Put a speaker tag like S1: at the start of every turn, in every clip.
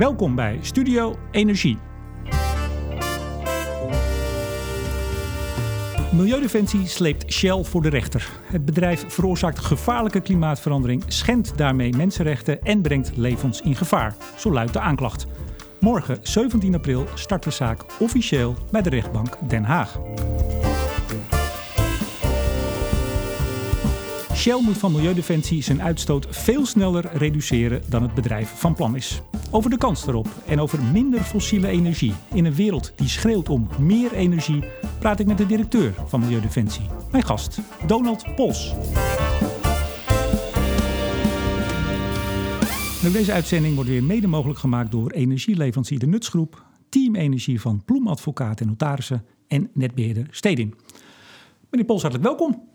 S1: Welkom bij Studio Energie. Milieudefensie sleept Shell voor de rechter. Het bedrijf veroorzaakt gevaarlijke klimaatverandering, schendt daarmee mensenrechten en brengt levens in gevaar. Zo luidt de aanklacht. Morgen, 17 april, start de zaak officieel bij de rechtbank Den Haag. Shell moet van Milieudefensie zijn uitstoot veel sneller reduceren dan het bedrijf van plan is. Over de kans daarop en over minder fossiele energie in een wereld die schreeuwt om meer energie, praat ik met de directeur van Milieudefensie. Mijn gast, Donald Pols. Deze uitzending wordt weer mede mogelijk gemaakt door energieleverancier De Nutsgroep, Team Energie van Ploemadvocaat en Notarissen en netbeheerder Stedin. Meneer Pols, hartelijk welkom.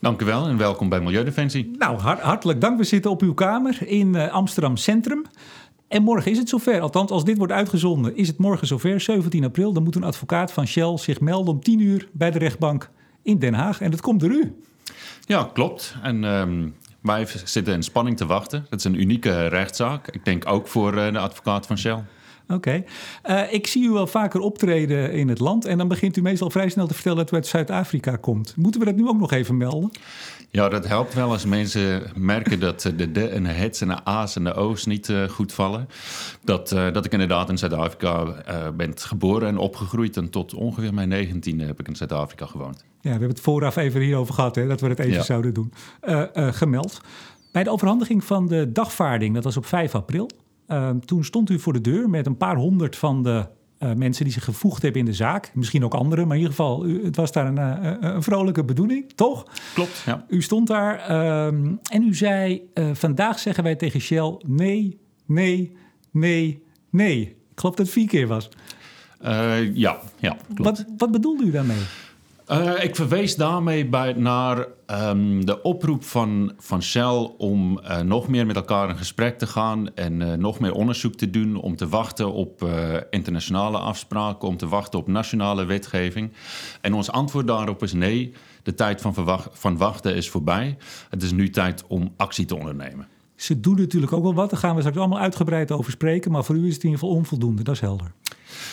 S2: Dank u wel en welkom bij Milieudefensie.
S1: Nou, hartelijk dank. We zitten op uw kamer in uh, Amsterdam Centrum. En morgen is het zover. Althans, als dit wordt uitgezonden, is het morgen zover, 17 april. Dan moet een advocaat van Shell zich melden om 10 uur bij de rechtbank in Den Haag. En dat komt door u.
S2: Ja, klopt. En um, wij zitten in spanning te wachten. Het is een unieke rechtszaak. Ik denk ook voor uh, de advocaat van Shell.
S1: Oké. Okay. Uh, ik zie u wel vaker optreden in het land en dan begint u meestal vrij snel te vertellen dat u uit Zuid-Afrika komt. Moeten we dat nu ook nog even melden?
S2: Ja, dat helpt wel als mensen merken dat de de en de hets en de a's en de o's niet uh, goed vallen. Dat, uh, dat ik inderdaad in Zuid-Afrika ben geboren en opgegroeid. En tot ongeveer mijn negentiende heb ik in Zuid-Afrika gewoond.
S1: Ja, we hebben het vooraf even hierover gehad, hè, dat we het even ja. zouden doen. gemeld. Bij de overhandiging van de dagvaarding, dat was op 5 april. Toen stond u voor de deur met een paar honderd van de uh, mensen die zich gevoegd hebben in de zaak. Misschien ook anderen, maar in ieder geval, u, het was daar een, uh, een vrolijke bedoeling, toch?
S2: Klopt, ja.
S1: U stond daar um, en u zei, vandaag zeggen wij tegen Shell nee, nee, nee, nee. Ik geloof dat het vier keer was.
S2: ja, ja, klopt.
S1: Wat, wat bedoelde u daarmee?
S2: Uh, ik verwees daarmee bij, naar um, de oproep van, van Shell om uh, nog meer met elkaar in gesprek te gaan en uh, nog meer onderzoek te doen, om te wachten op internationale afspraken, om te wachten op nationale wetgeving. En ons antwoord daarop is nee, de tijd van, van wachten is voorbij. Het is nu tijd om actie te ondernemen.
S1: Ze doen natuurlijk ook wel wat, daar gaan we straks allemaal uitgebreid over spreken, maar voor u is het in ieder geval onvoldoende, dat is helder.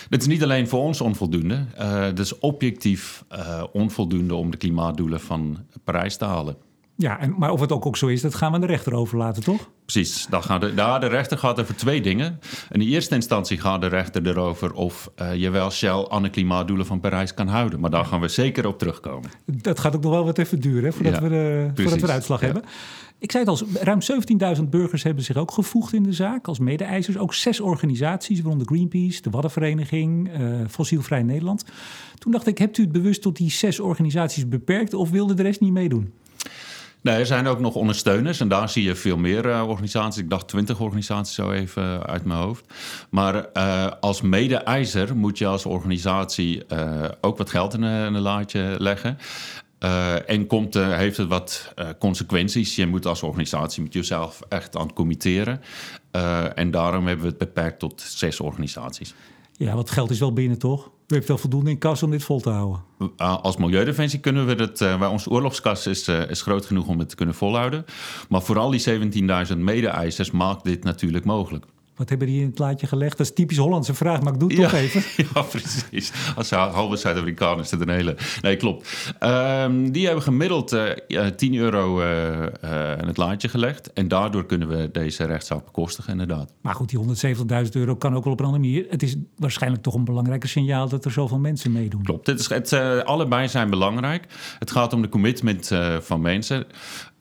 S2: Het is niet alleen voor ons onvoldoende. Uh, het is objectief uh, onvoldoende om de klimaatdoelen van Parijs te halen.
S1: Ja, en, maar of het ook, ook zo is, dat gaan we aan de rechter overlaten, toch?
S2: Precies. Dan gaat de, daar de rechter gaat over twee dingen. In de eerste instantie gaat de rechter erover of uh, je wel Shell aan de klimaatdoelen van Parijs kan houden. Maar daar gaan we zeker op terugkomen.
S1: Dat gaat ook nog wel wat even duren, hè, voordat, ja, we, de, voordat we de uitslag ja. hebben. Ik zei het al, ruim 17.000 burgers hebben zich ook gevoegd in de zaak als mede-eisers. Ook zes organisaties, waaronder Greenpeace, de Waddenvereniging, uh, Fossielvrij Nederland. Toen dacht ik, hebt u het bewust tot die zes organisaties beperkt of wilde de rest niet meedoen?
S2: Nee, er zijn ook nog ondersteuners en daar zie je veel meer uh, organisaties. Ik dacht 20 organisaties zo even uh, uit mijn hoofd. Maar als mede-eiser moet je als organisatie ook wat geld in een laadje leggen. Uh, en komt, uh, heeft het wat uh, consequenties. Je moet als organisatie met jezelf echt aan het committeren. en daarom hebben we het beperkt tot zes organisaties.
S1: Ja, wat geld is wel binnen, toch? U heeft wel voldoende in kas om dit vol te houden.
S2: als Milieudefensie kunnen we het... Uh, onze oorlogskas is, uh, is groot genoeg om het te kunnen volhouden. Maar vooral die 17.000 mede-eisers maakt dit natuurlijk mogelijk.
S1: Wat hebben die in het plaatje gelegd? Dat is typisch Hollandse vraag, maar ik doe het
S2: ja,
S1: toch even.
S2: Ja, precies. Als halve Zuid-Amerikaan is het een hele... Nee, klopt. Um, die hebben gemiddeld uh, 10 euro uh, uh, in het laadje gelegd. En daardoor kunnen we deze rechtszaak bekostigen, inderdaad.
S1: Maar goed, die 170.000 euro kan ook wel op een andere manier. Het is waarschijnlijk toch een belangrijker signaal dat er zoveel mensen meedoen.
S2: Klopt. Het is, het, allebei zijn belangrijk. Het gaat om de commitment van mensen.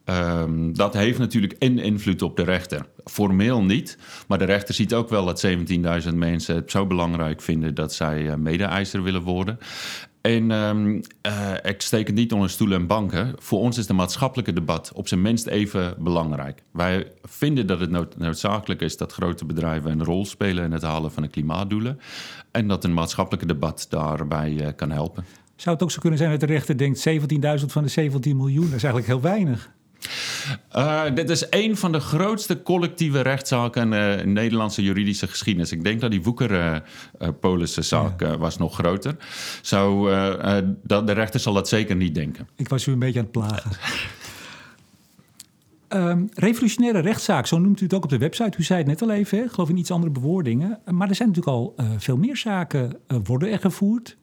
S2: Um, dat heeft natuurlijk een invloed op de rechter. Formeel niet, maar de rechter ziet ook wel dat 17.000 mensen het zo belangrijk vinden dat zij uh, mede-eiser willen worden. En um, uh, ik steek het niet onder stoelen en banken. Voor ons is het maatschappelijke debat op zijn minst even belangrijk. Wij vinden dat het nood noodzakelijk is dat grote bedrijven een rol spelen in het halen van de klimaatdoelen. En dat een maatschappelijke debat daarbij uh, kan helpen.
S1: Zou het ook zo kunnen zijn dat de rechter denkt 17.000 van de 17 miljoen, is eigenlijk heel weinig?
S2: Uh, dit is een van de grootste collectieve rechtszaken uh, in Nederlandse juridische geschiedenis. Ik denk dat die Woeker-Polische-zaak uh, was nog groter. Zo, dat, de rechter zal dat zeker niet denken.
S1: Ik was u een beetje aan het plagen. Um, revolutionaire rechtszaak, zo noemt u het ook op de website. U zei het net al even, hè? geloof in iets andere bewoordingen. Maar er zijn natuurlijk al veel meer zaken worden er gevoerd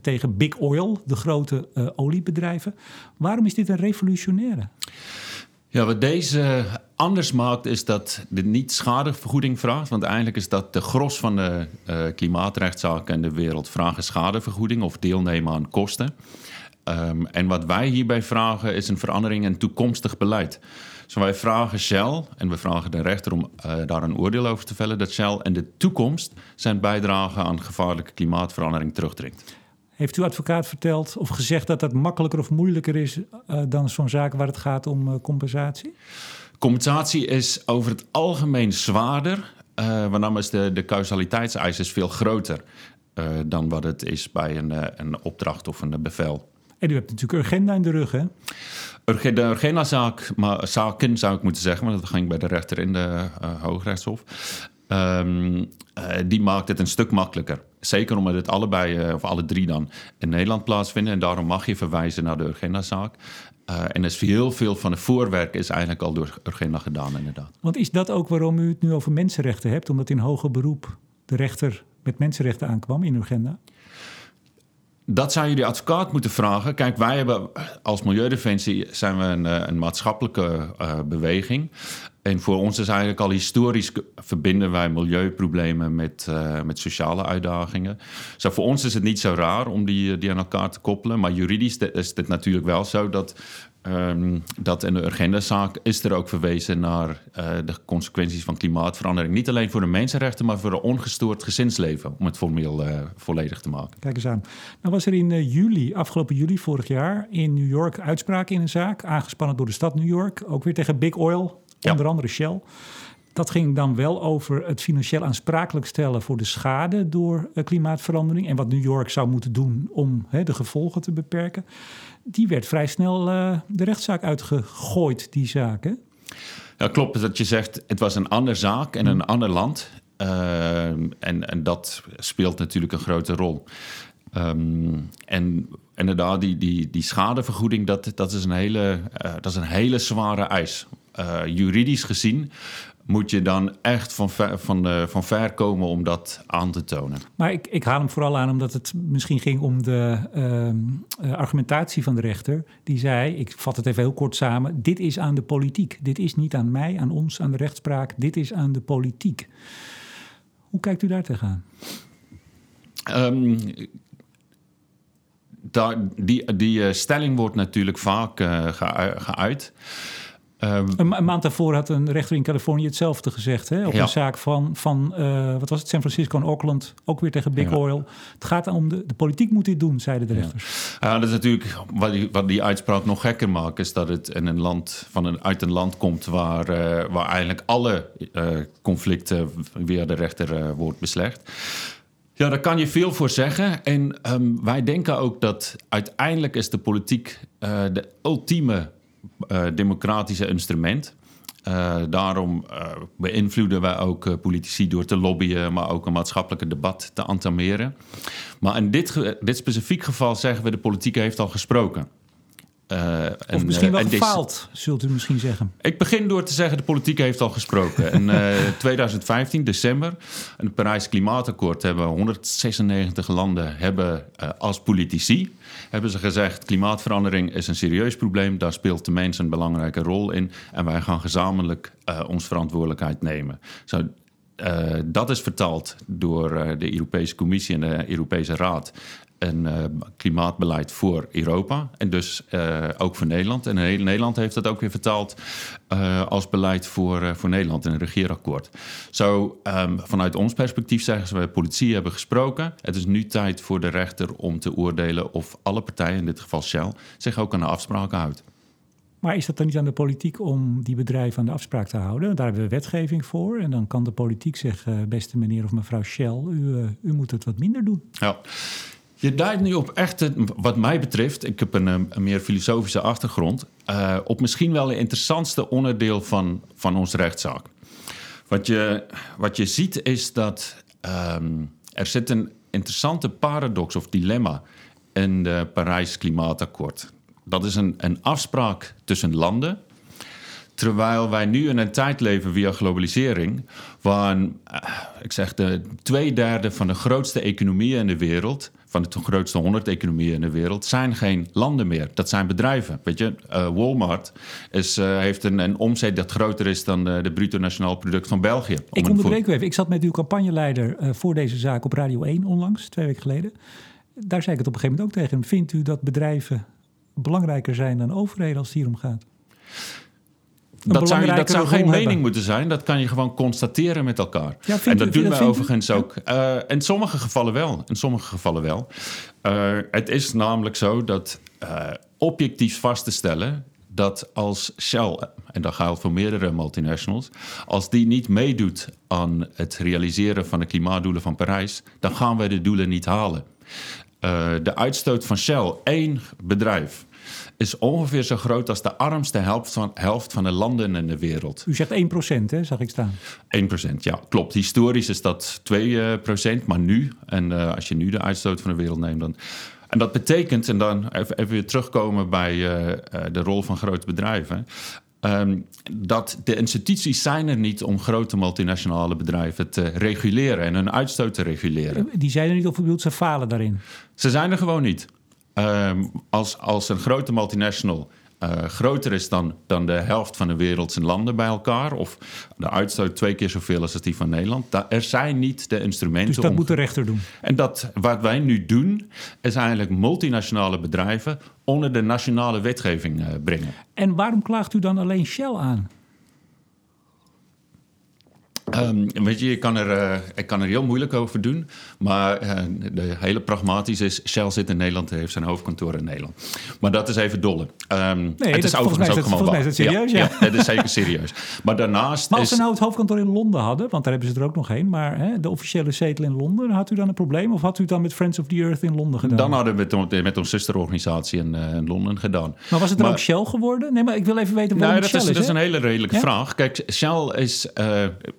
S1: tegen Big Oil, de grote oliebedrijven. Waarom is dit een revolutionaire?
S2: Ja, wat deze anders maakt is dat dit niet schadevergoeding vraagt. Want eigenlijk is dat de gros van de uh, klimaatrechtszaken in de wereld vragen schadevergoeding of deelnemen aan kosten. Um, en wat wij hierbij vragen is een verandering in toekomstig beleid. Dus wij vragen Shell en we vragen de rechter om uh, daar een oordeel over te vellen dat Shell in de toekomst zijn bijdrage aan gevaarlijke klimaatverandering terugdringt.
S1: Heeft uw advocaat verteld of gezegd dat dat makkelijker of moeilijker is uh, dan zo'n zaak waar het gaat om uh, compensatie?
S2: Compensatie is over het algemeen zwaarder, uh, want is de, de causaliteitseis is veel groter dan wat het is bij een, een opdracht of een bevel.
S1: En u hebt natuurlijk Urgenda in de rug, hè?
S2: De Urgenda-zaak, maar zaken zou ik moeten zeggen, want dat ging bij de rechter in de uh, Hoogrechtshof. Um, uh, die maakt het een stuk makkelijker. Zeker omdat het allebei, uh, of alle drie dan, in Nederland plaatsvinden. En daarom mag je verwijzen naar de Urgenda-zaak. Uh, en dus heel veel van het voorwerk is eigenlijk al door Urgenda gedaan, inderdaad.
S1: Want is dat ook waarom u het nu over mensenrechten hebt? Omdat in hoger beroep de rechter met mensenrechten aankwam in Urgenda?
S2: Dat zou je de advocaat moeten vragen. Kijk, wij hebben als Milieudefensie zijn we een, een maatschappelijke uh, beweging. En voor ons is eigenlijk al historisch verbinden wij milieuproblemen met, uh, met sociale uitdagingen. Zo voor ons is het niet zo raar om die, die aan elkaar te koppelen. Maar juridisch is het natuurlijk wel zo dat Um, dat in de agendazaak is er ook verwezen naar uh, de consequenties van klimaatverandering. Niet alleen voor de mensenrechten, maar voor een ongestoord gezinsleven, om het formeel volledig te maken.
S1: Kijk eens aan. Nou was er in juli, afgelopen juli vorig jaar, in New York uitspraak in een zaak, aangespannen door de stad New York, ook weer tegen Big Oil, ja. onder andere Shell. Dat ging dan wel over het financieel aansprakelijk stellen voor de schade door klimaatverandering en wat New York zou moeten doen om de gevolgen te beperken die werd vrij snel uh, de rechtszaak uitgegooid, die zaak. Hè?
S2: Ja, klopt dat je zegt, het was een andere zaak in een ander land. Uh, en, en dat speelt natuurlijk een grote rol. Um, en inderdaad, die, die, die schadevergoeding, dat, dat, is een hele, uh, dat is een hele zware eis. Uh, juridisch gezien moet je dan echt van ver, van, de, van ver komen om dat aan te tonen.
S1: Maar ik, ik haal hem vooral aan omdat het misschien ging om de uh, argumentatie van de rechter. Die zei, ik vat het even heel kort samen, dit is aan de politiek. Dit is niet aan mij, aan ons, aan de rechtspraak. Dit is aan de politiek. Hoe kijkt u daar tegenaan?
S2: Um, daar, die die uh, stelling wordt natuurlijk vaak uh, geuit.
S1: Um, een, een, maand daarvoor had een rechter in Californië hetzelfde gezegd. Hè? Op ja. een zaak van, van uh, wat was het, San Francisco en Auckland. Ook weer tegen Big ja. Oil. Het gaat om de, de politiek moet dit doen, zeiden de rechters.
S2: Ja, dat is natuurlijk wat die, wat die uitspraak nog gekker maakt. Is dat het in een land, van een, uit een land komt waar, waar eigenlijk alle conflicten via de rechter wordt beslecht. Ja, daar kan je veel voor zeggen. En um, wij denken ook dat uiteindelijk is de politiek de ultieme uh, democratische instrument. Uh, daarom uh, beïnvloeden wij ook politici door te lobbyen, maar ook een maatschappelijke debat te antameren. Maar in dit, dit specifiek geval zeggen we: de politiek heeft al gesproken.
S1: Uh, of en, misschien wel uh, gefaald, zult u misschien zeggen.
S2: Ik begin door te zeggen, de politiek heeft al gesproken. In uh, 2015, december, in het Parijs Klimaatakkoord... hebben 196 landen hebben, als politici hebben ze gezegd... klimaatverandering is een serieus probleem. Daar speelt de mens een belangrijke rol in. En wij gaan gezamenlijk ons verantwoordelijkheid nemen. Zo, dat is vertaald door de Europese Commissie en de Europese Raad een uh, klimaatbeleid voor Europa en dus uh, ook voor Nederland. En heel Nederland heeft dat ook weer vertaald uh, als beleid voor, voor Nederland in een regeerakkoord. Zo, um, vanuit ons perspectief zeggen ze, we politie hebben gesproken. Het is nu tijd voor de rechter om te oordelen of alle partijen, in dit geval Shell, zich ook aan de afspraken houdt.
S1: Maar is dat dan niet aan de politiek om die bedrijven aan de afspraak te houden? Daar hebben we wetgeving voor. En dan kan de politiek zeggen, beste meneer of mevrouw Shell, u, u moet het wat minder doen.
S2: Ja. Je duidt nu op echt, wat mij betreft, ik heb een, een meer filosofische achtergrond, uh, op misschien wel het interessantste onderdeel van, van onze rechtszaak. Wat je, wat je ziet is dat um, er zit een interessante paradox of dilemma in de Parijs Klimaatakkoord. Dat is een, een afspraak tussen landen Terwijl wij nu in een tijd leven via globalisering, waar ik zeg de twee derde van de grootste economieën in de wereld, van de grootste 100 economieën in de wereld, zijn geen landen meer. Dat zijn bedrijven. Weet je, Walmart is, heeft een, een, omzet dat groter is dan de, de bruto nationaal product van België.
S1: Ik onderbreek u even. Ik zat met uw campagneleider voor deze zaak op Radio 1 onlangs, twee weken geleden. Daar zei ik het op een gegeven moment ook tegen hem. Vindt u dat bedrijven belangrijker zijn dan overheden als het hier om gaat?
S2: Dat zou, dat zou, geen mening moeten zijn. Dat kan je gewoon constateren met elkaar. en dat doen we overigens ook. Uh, in sommige gevallen wel. In sommige gevallen wel. Uh, het is namelijk zo dat uh, objectief vast te stellen dat als Shell, en dat geldt voor meerdere multinationals, als die niet meedoet aan het realiseren van de klimaatdoelen van Parijs, dan gaan we de doelen niet halen. de uitstoot van Shell, één bedrijf, is ongeveer zo groot als de armste helft van, helft van de landen in de wereld.
S1: U zegt 1%, hè, zag ik staan.
S2: 1%, ja, klopt. Historisch is dat 2%, eh, maar nu, en uh, als je nu de uitstoot van de wereld neemt, dan. En dat betekent, en dan even, even weer terugkomen bij uh, de rol van grote bedrijven. Um, dat de instituties zijn er niet om grote multinationale bedrijven te reguleren en hun uitstoot te reguleren.
S1: Die zijn er niet, of bedoelt ze falen daarin?
S2: Ze zijn er gewoon niet. Ehm, als, als een grote multinational uh, groter is dan, dan de helft van de wereldse landen bij elkaar, of de uitstoot twee keer zoveel als die van Nederland, er zijn niet de instrumenten.
S1: Dus dat moet de rechter doen.
S2: En dat, wat wij nu doen, is eigenlijk multinationale bedrijven onder de nationale wetgeving uh, brengen.
S1: En waarom klaagt u dan alleen Shell aan?
S2: Um, weet je, ik kan, er, uh, ik kan er heel moeilijk over doen. Maar uh, de hele pragmatisch is... Shell zit in Nederland en heeft zijn hoofdkantoor in Nederland. Maar dat is even dolle. Um,
S1: nee, het is overigens ook gewoon waar. Is het serieus, ja.
S2: ja. het is zeker serieus. Maar daarnaast
S1: Maar als ze nou het hoofdkantoor in Londen hadden... want daar hebben ze er ook nog heen... maar hè, de officiële zetel in Londen... had u dan een probleem? Of had u het dan met Friends of the Earth in Londen gedaan?
S2: Dan hadden we het met, onze zusterorganisatie in, uh, in, Londen gedaan.
S1: Maar was het dan ook Shell geworden? Nee, maar ik wil even weten waarom
S2: nou,
S1: dat
S2: is.
S1: Dat
S2: is een hele redelijke ja? vraag. Kijk, Shell is...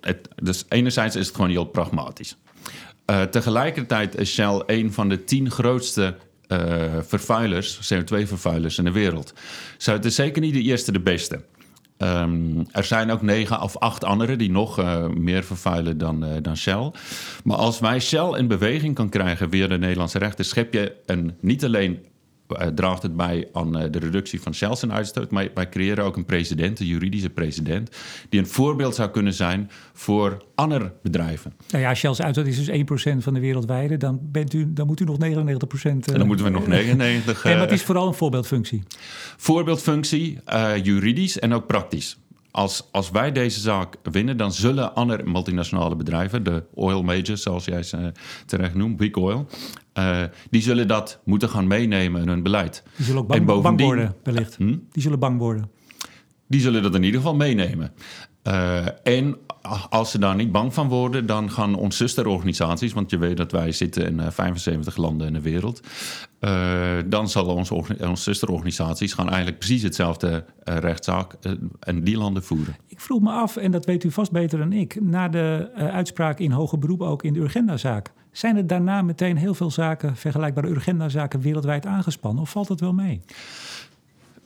S2: Het, dus enerzijds is het gewoon heel pragmatisch. Uh, tegelijkertijd is Shell een van de tien grootste uh, vervuilers, CO2-vervuilers in de wereld. Zo, het is zeker niet de eerste, de beste. Um, er zijn ook negen of acht andere die nog uh, meer vervuilen dan, dan Shell. Maar als wij Shell in beweging kan krijgen via de Nederlandse rechten, schep je een, niet alleen draagt het bij aan uh, de reductie van uitstoot. Maar wij creëren ook een president, een juridische president, die een voorbeeld zou kunnen zijn voor andere bedrijven.
S1: Nou ja, Shell's uitstoot is dus 1% van de wereldwijde. Dan, bent u, dan moet u nog 99%. Uh, en
S2: dan moeten we nog 99.
S1: nee, maar het is vooral een voorbeeldfunctie.
S2: Voorbeeldfunctie, juridisch en ook praktisch als, als wij deze zaak winnen, dan zullen andere multinationale bedrijven, de oil majors, zoals jij ze terecht noemt, big oil, uh, die zullen dat moeten gaan meenemen in hun beleid.
S1: Die zullen ook bang, bang worden, wellicht. Hm? Die zullen bang worden.
S2: Die zullen dat in ieder geval meenemen. Uh, en als ze daar niet bang van worden, dan gaan onze zusterorganisaties, want je weet dat wij zitten in uh, 75 landen in de wereld, uh, dan zal onze, onze zusterorganisaties gaan eigenlijk precies hetzelfde rechtszaak in die landen voeren.
S1: Ik vroeg me af, en dat weet u vast beter dan ik, na de uitspraak in hoger beroep ook in de Urgenda-zaak, zijn er daarna meteen heel veel zaken, vergelijkbare Urgenda-zaken, wereldwijd aangespannen? Of valt dat wel mee?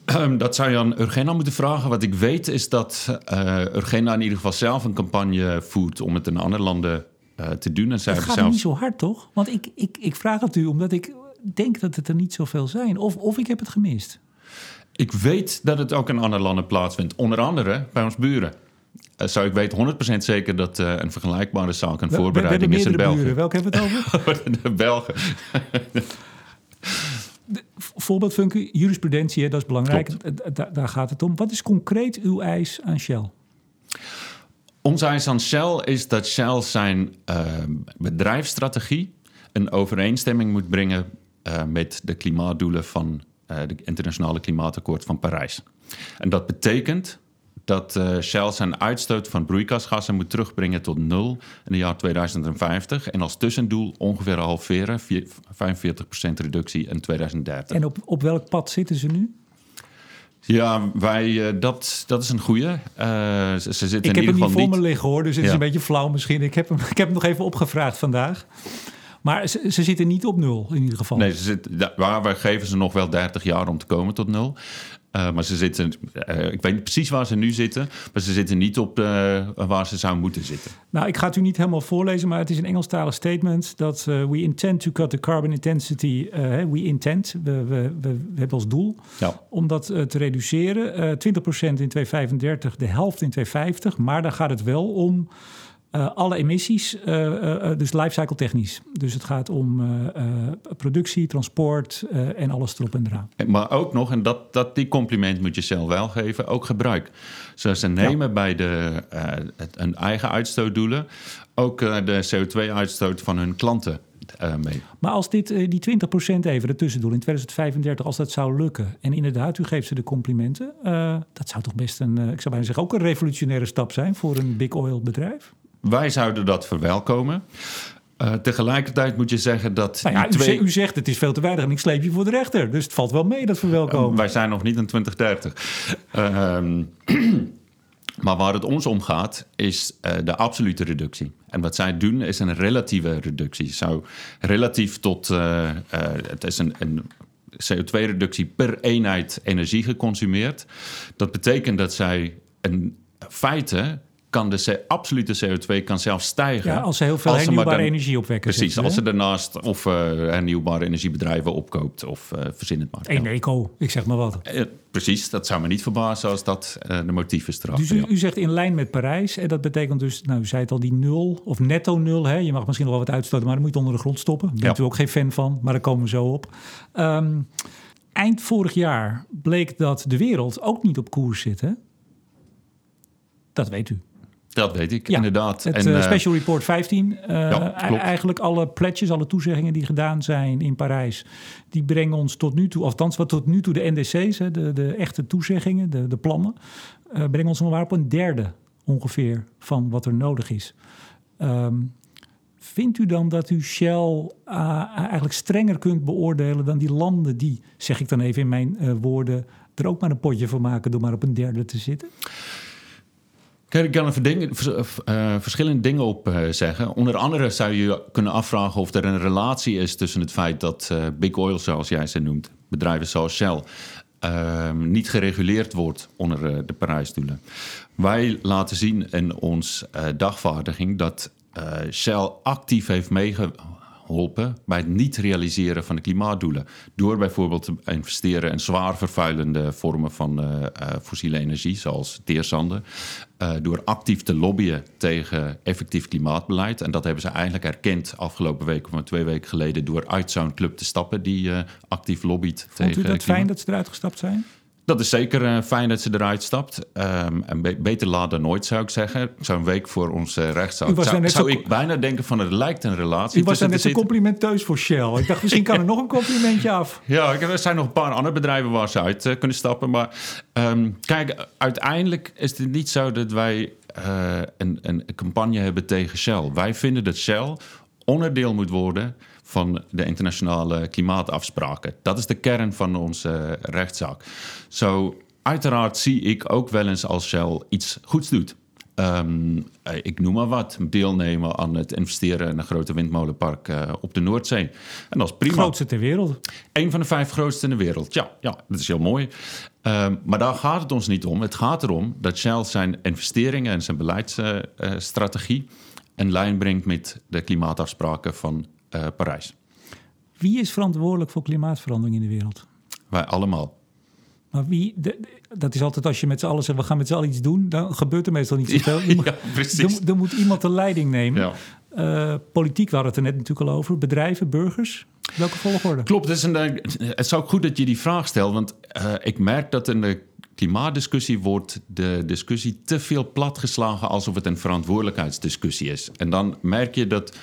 S2: Um, dat zou je aan Urgenda moeten vragen. Wat ik weet is dat uh, Urgenda in ieder geval zelf een campagne voert om het in andere landen uh, te doen. En
S1: zij
S2: het
S1: gaat niet zo hard, toch? Want ik, ik, ik vraag het u omdat ik denk dat het er niet zoveel zijn. Of, of ik heb het gemist.
S2: Ik weet dat het ook in andere landen plaatsvindt. Onder andere bij ons buren. Uh, zou ik weten 100% zeker dat uh, een vergelijkbare zaak een voorbereiding is in België.
S1: Buren. Welke hebben we het
S2: over? de Belgen.
S1: Voorbeeldfunctie, jurisprudentie, hè, dat is belangrijk. Da daar gaat het om. Wat is concreet uw eis aan Shell?
S2: Ons eis aan Shell is dat Shell zijn uh, bedrijfsstrategie een overeenstemming moet brengen uh, met de klimaatdoelen van uh, de internationale klimaatakkoord van Parijs. En dat betekent dat uh, Shell zijn uitstoot van broeikasgassen moet terugbrengen tot nul in het jaar 2050. En als tussendoel ongeveer halveren, 45% reductie in 2030.
S1: En op, op welk pad zitten ze nu?
S2: Ja, wij, uh, dat, dat is een goede. Uh, ze, ze zitten
S1: ik
S2: in ieder geval
S1: niet. Ik heb hem niet voor
S2: niet...
S1: me liggen hoor, dus het ja. is een beetje flauw misschien. Ik heb hem, ik heb hem nog even opgevraagd vandaag. Maar ze, ze, zitten niet op nul in ieder geval.
S2: Nee, ze zit, waar wij geven ze nog wel 30 jaar om te komen tot nul. Uh, maar ze zitten, uh, ik weet niet precies waar ze nu zitten, maar ze zitten niet op uh, waar ze zouden moeten zitten.
S1: Nou, ik ga het u niet helemaal voorlezen, maar het is een Engelstalig statement dat we intend to cut the carbon intensity. we intend, we, we, we, hebben als doel ja. om dat te reduceren. 20% in 2035, de helft in 2050, maar dan gaat het wel om uh, alle emissies, uh, uh, dus lifecycle technisch. Dus het gaat om productie, transport en alles erop en eraan.
S2: Maar ook nog, en dat, dat, die compliment moet je zelf wel geven, ook gebruik. Zoals ze nemen bij de, het, hun eigen uitstootdoelen ook de CO2-uitstoot van hun klanten mee.
S1: Maar als dit, die 20% even, de tussendoel in 2035, als dat zou lukken... en inderdaad, u geeft ze de complimenten... dat zou toch best een, ik zou bijna zeggen, ook een revolutionaire stap zijn... voor een big oil bedrijf?
S2: Wij zouden dat verwelkomen. Uh, tegelijkertijd moet je zeggen dat.
S1: Nou ja, twee... u, zegt het is veel te weinig en ik sleep je voor de rechter. Dus het valt wel mee dat verwelkomen.
S2: Uh, wij zijn nog niet in 2030. Ehm, maar waar het ons om gaat, is uh, de absolute reductie. En wat zij doen is een relatieve reductie. Zo relatief tot. het is een, een CO2-reductie per eenheid energie geconsumeerd. Dat betekent dat zij een feite kan de absolute CO2 kan zelfs stijgen.
S1: Ja, als ze heel veel hernieuwbare energie opwekken.
S2: Precies, als ze daarnaast of uh, hernieuwbare energiebedrijven opkoopt of uh, verzin het maar.
S1: Een eco, ik zeg maar wat.
S2: Uh, precies, dat zou me niet verbazen als dat de motief is
S1: Dus u, u, zegt in lijn met Parijs. En dat betekent dus, nou u zei het al, die nul of netto nul. Hè? Je mag misschien nog wel wat uitstoten, maar dan moet je het onder de grond stoppen. Daar bent u ook geen fan van, maar daar komen we zo op. Um, eind vorig jaar bleek dat de wereld ook niet op koers zit. Hè? Dat weet u.
S2: Dat weet ik, inderdaad.
S1: Het en, uh, Special Report 15. Uh, ja, eigenlijk alle pledges, alle toezeggingen die gedaan zijn in Parijs... die brengen ons tot nu toe, althans wat tot nu toe de NDC's... Hè, de, de echte toezeggingen, de, de plannen... Uh, brengen ons maar op een derde ongeveer van wat er nodig is. Um, vindt u dan dat u Shell eigenlijk strenger kunt beoordelen... dan die landen die, zeg ik dan even in mijn woorden... er ook maar een potje van maken door maar op een derde te zitten?
S2: Ik kan er verschillende dingen op uh, zeggen. Onder andere zou je kunnen afvragen of er een relatie is tussen het feit dat uh, Big Oil, zoals jij ze noemt, bedrijven zoals Shell, ehm, niet gereguleerd wordt onder de Parijsdoelen. Wij laten zien in ons dagvaardiging dat Shell actief heeft meegeholpen geholpen bij het niet realiseren van de klimaatdoelen. Door bijvoorbeeld te investeren in zwaar vervuilende vormen van uh, uh, fossiele energie, zoals teerzanden. Uh, door actief te lobbyen tegen effectief klimaatbeleid. En dat hebben ze eigenlijk erkend afgelopen week, of twee weken geleden, door uit zo'n club te stappen die actief lobbyt
S1: Vond
S2: tegen.
S1: Vond u dat fijn dat ze eruit gestapt zijn?
S2: Dat is zeker uh, fijn dat ze eruit stapt. Um, en be beter laat dan nooit, zou ik zeggen. Zo'n week voor onze rechtszaak. Zou, zou ik bijna denken van het lijkt een relatie.
S1: U was daar net zo complimenteus voor Shell. Ik dacht, misschien kan er nog een complimentje af.
S2: Ja, er zijn nog een paar andere bedrijven waar ze uit uh, kunnen stappen. Maar um, kijk, uiteindelijk is het niet zo dat wij uh, een, een campagne hebben tegen Shell. Wij vinden dat Shell onderdeel moet worden van de internationale klimaatafspraken. Dat is de kern van onze rechtszaak. Zo, uiteraard zie ik ook wel eens als Shell iets goeds doet. Um, ik noem maar wat, deelnemen aan het investeren in een grote windmolenpark uh, op de Noordzee. En dat is prima.
S1: Grootste ter wereld.
S2: Een van de vijf grootste in de wereld. Ja, ja dat is heel mooi. Um, maar daar gaat het ons niet om. Het gaat erom dat Shell zijn investeringen en zijn beleidsstrategie uh, in lijn brengt met de klimaatafspraken van uh, Parijs.
S1: Wie is verantwoordelijk voor klimaatverandering in de wereld?
S2: Wij allemaal.
S1: Maar wie, dat is altijd als je met z'n allen zegt, we gaan met z'n allen iets doen, dan gebeurt er meestal niet zoveel. Ja, ja, precies. Dan, moet iemand de leiding nemen. Ja. Uh, politiek, we hadden het er net natuurlijk al over. Bedrijven, burgers. Welke volgorde?
S2: Klopt, het is, een, het is ook goed dat je die vraag stelt. Want uh, ik merk dat in de klimaatdiscussie wordt de discussie te veel platgeslagen alsof het een verantwoordelijkheidsdiscussie is. En dan merk je dat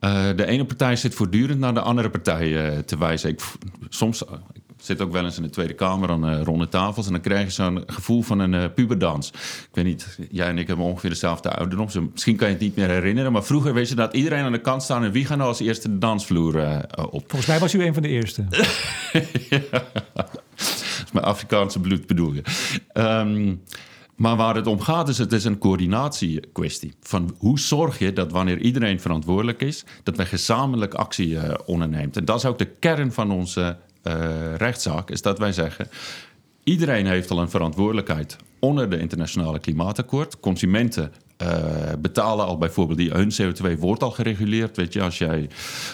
S2: uh, de ene partij zit voortdurend naar de andere partij uh, te wijzen. Ik, soms ik zit ook wel eens in de Tweede Kamer aan ronde tafels en dan krijg je zo'n gevoel van een puberdans. Ik weet niet, jij en ik hebben ongeveer dezelfde ouderdom, dus misschien kan je het niet meer herinneren. Maar vroeger weet je dat iedereen aan de kant staat en wie gaat nou als eerste de dansvloer op?
S1: Volgens mij was u een van de eerste.
S2: ja. mijn Afrikaanse bloed bedoel je. Um, maar waar het om gaat is, het is een coördinatiekwestie. Van hoe zorg je dat wanneer iedereen verantwoordelijk is, dat we gezamenlijk actie uh, onderneemt. En dat is ook de kern van onze uh, rechtszaak, is dat wij zeggen, Iedereen heeft al een verantwoordelijkheid onder de internationale klimaatakkoord. Consumenten uh, betalen al bijvoorbeeld die hun CO2 wordt al gereguleerd. Weet je, als jij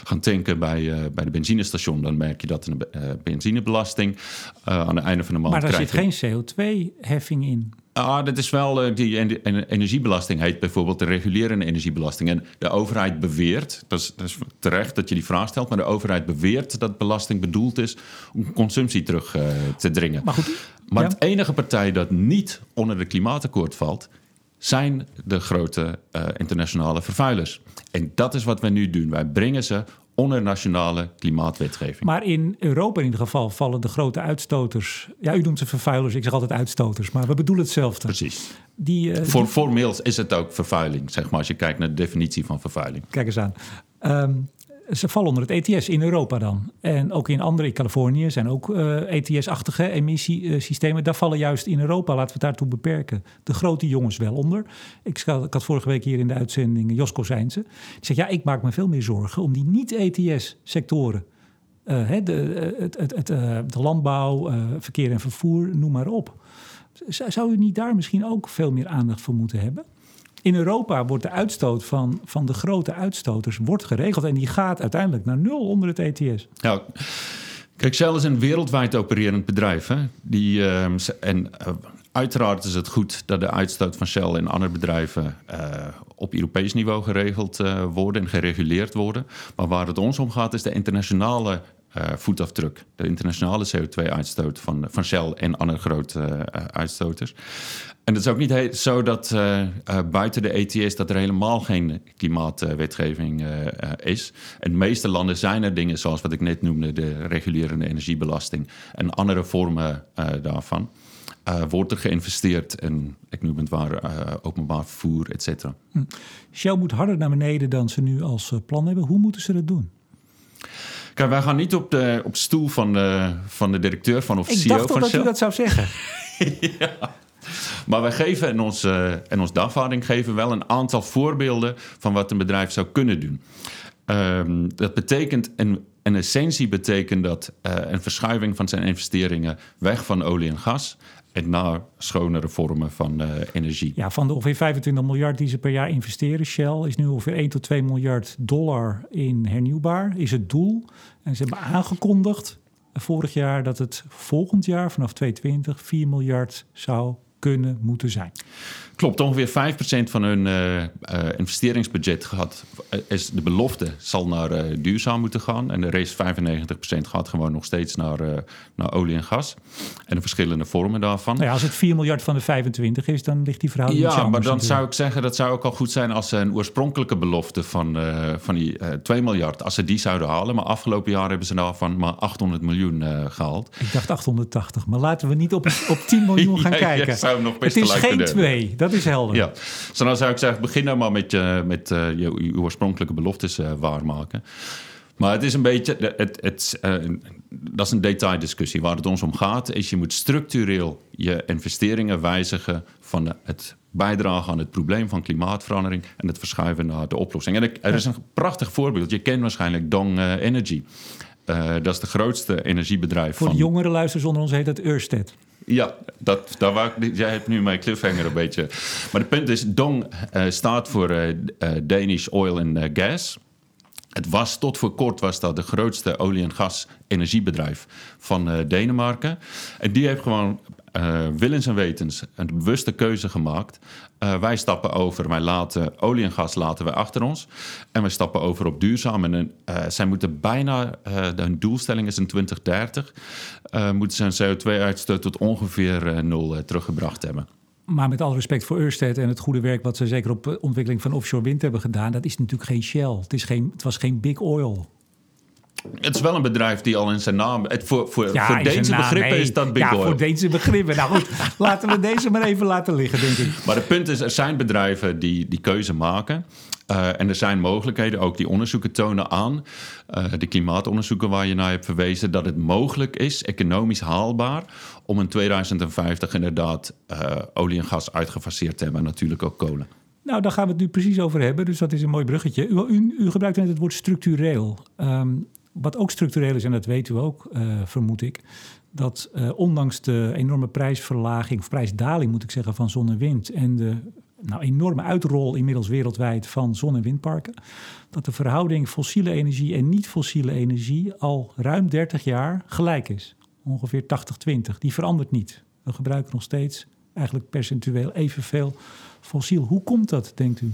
S2: gaat tanken bij, uh, bij de benzinestation, dan merk je dat een uh, benzinebelasting aan het einde van de maand.
S1: Maar daar zit geen CO2-heffing in.
S2: Ah, dat is wel, die energiebelasting heet bijvoorbeeld de regulerende energiebelasting. En de overheid beweert, dat is, dat is terecht dat je die vraag stelt, maar de overheid beweert dat belasting bedoeld is om consumptie terug te dringen. Maar, goed, maar ja. het enige partij dat niet onder de klimaatakkoord valt, zijn de grote uh, internationale vervuilers. En dat is wat we nu doen. Wij brengen ze onder nationale klimaatwetgeving.
S1: Maar in Europa in ieder geval vallen de grote uitstoters... Ja, u noemt ze vervuilers, ik zeg altijd uitstoters, maar we bedoelen hetzelfde.
S2: Precies. Die, uh, Voor, die... Formeel is het ook vervuiling, zeg maar, als je kijkt naar de definitie van vervuiling.
S1: Kijk eens aan. Um, ze vallen onder het ETS in Europa dan. En ook in andere, in Californië zijn ook uh, eh, ETS-achtige emissiesystemen. Daar vallen juist in Europa, laten we het daartoe beperken, de grote jongens wel onder. Ik, ik had vorige week hier in de uitzending Josko Zijnse. Die zegt, ja, ik maak me veel meer zorgen om die niet-ETS-sectoren. Eh, de, eh, het, het, het, de landbouw, verkeer en vervoer, noem maar op. Zou u niet daar misschien ook veel meer aandacht voor moeten hebben? In Europa wordt de uitstoot van, van de grote uitstoters wordt geregeld. En die gaat uiteindelijk naar nul onder het ETS.
S2: Ja, kijk, Shell is een wereldwijd opererend bedrijf. Hè? Die, ehm, en uh, uiteraard is het goed dat de uitstoot van Shell en andere bedrijven uh, op Europees niveau geregeld uh, worden en gereguleerd worden. Maar waar het ons om gaat, is de internationale voetafdruk. De internationale CO2-uitstoot van, van Shell en andere grote uitstoters. En het is ook niet zo dat uh, uh, buiten de ETS dat er helemaal geen klimaatwetgeving uh, is. In de meeste landen zijn er dingen zoals wat ik net noemde, de regulerende energiebelasting en andere vormen daarvan. wordt er geïnvesteerd in, ik noem het waar, openbaar vervoer, et cetera. Hm.
S1: Shell moet harder naar beneden dan ze nu als plan hebben. Hoe moeten ze dat doen?
S2: Kijk, wij gaan niet op de, op stoel van de, van de directeur van of
S1: ik
S2: CEO
S1: dacht
S2: van
S1: dat
S2: Shell.
S1: u dat zou zeggen.
S2: ja. Maar wij geven in onze, in ons dagvaarding geven wel een aantal voorbeelden van wat een bedrijf zou kunnen doen. Um, dat betekent, in essentie betekent dat uh, een verschuiving van zijn investeringen weg van olie en gas en naar schonere vormen van uh, energie.
S1: Ja, van de ongeveer 25 miljard die ze per jaar investeren, Shell is nu ongeveer 1 tot 2 miljard dollar in hernieuwbaar, is het doel. En ze hebben aangekondigd vorig jaar dat het volgend jaar vanaf 2020 4 miljard zou kunnen moeten zijn.
S2: Klopt, ongeveer 5% van hun uh, uh, investeringsbudget gehad, uh, is de belofte zal naar duurzaam moeten gaan. En de rest 95% gaat gewoon nog steeds naar, naar olie en gas. En de verschillende vormen daarvan.
S1: Nou ja, als het 4 miljard van de 25 is, dan ligt die verhouding
S2: Ja, maar dan zou ik zeggen, dat zou ook al goed zijn als ze een oorspronkelijke belofte van, van die 2 miljard, als ze die zouden halen. Maar afgelopen jaar hebben ze daarvan maar 800 miljoen gehaald.
S1: Ik dacht 880, maar laten we niet op, op 10 miljoen gaan
S2: ja,
S1: kijken.
S2: Zou nog best
S1: het is geen 2, dat is helder.
S2: Ja, dus dan zou ik zeggen, begin nou maar met, je, met uh, je, je, oorspronkelijke beloftes uh, waarmaken. Maar het is een beetje, het, het, uh, dat is een detaildiscussie. Waar het ons om gaat, is je moet structureel je investeringen wijzigen van het bijdragen aan het probleem van klimaatverandering en het verschuiven naar de oplossing. En er is een prachtig voorbeeld. Je kent waarschijnlijk Dong Energy. dat is de grootste energiebedrijf.
S1: Voor
S2: van...
S1: de jongere luisteraars onder ons heet het Ørsted.
S2: Ja, dat, daar ik, jij hebt nu mijn cliffhanger een beetje. Maar het punt is, DONG uh, staat voor uh, Danish Oil and Gas. Het was tot voor kort was dat de grootste olie- en gas-energiebedrijf van Denemarken. En die heeft gewoon uh, willens en wetens een bewuste keuze gemaakt. Uh, wij stappen over, wij laten olie en gas laten wij achter ons. En wij stappen over op duurzaam. En uh, zij moeten bijna, hun doelstelling is in 2030, moeten ze een CO2-uitstoot tot ongeveer nul teruggebracht hebben.
S1: Maar met alle respect voor Ørsted en het goede werk wat ze zeker op ontwikkeling van offshore wind hebben gedaan, dat is natuurlijk geen Shell. Het, is geen, het was geen Big Oil.
S2: Het is wel een bedrijf die al in zijn naam. Het voor, voor, ja, voor Deense begrippen is dat Big
S1: ja,
S2: Oil.
S1: Voor Deense begrippen. Nou goed, laten we deze maar even laten liggen, denk ik.
S2: Maar het punt is, er zijn bedrijven die die keuze maken. Uh, en er zijn mogelijkheden, ook die onderzoeken tonen aan, uh, de klimaatonderzoeken waar je naar hebt verwezen, dat het mogelijk is, economisch haalbaar, om in 2050 inderdaad uh, olie en gas uitgefaseerd te hebben en natuurlijk ook kolen.
S1: Nou, daar gaan we het nu precies over hebben, dus dat is een mooi bruggetje. U, u, u gebruikt net het woord structureel. Um, wat ook structureel is, en dat weet u ook, uh, vermoed ik, dat uh, ondanks de enorme prijsverlaging, of prijsdaling moet ik zeggen, van zon en wind en de nou, enorme uitrol inmiddels wereldwijd van zon- en windparken, dat de verhouding fossiele energie en niet-fossiele energie al ruim 30 jaar gelijk is. Ongeveer 80-20. Die verandert niet. We gebruiken nog steeds eigenlijk percentueel evenveel fossiel. Hoe komt dat, denkt u?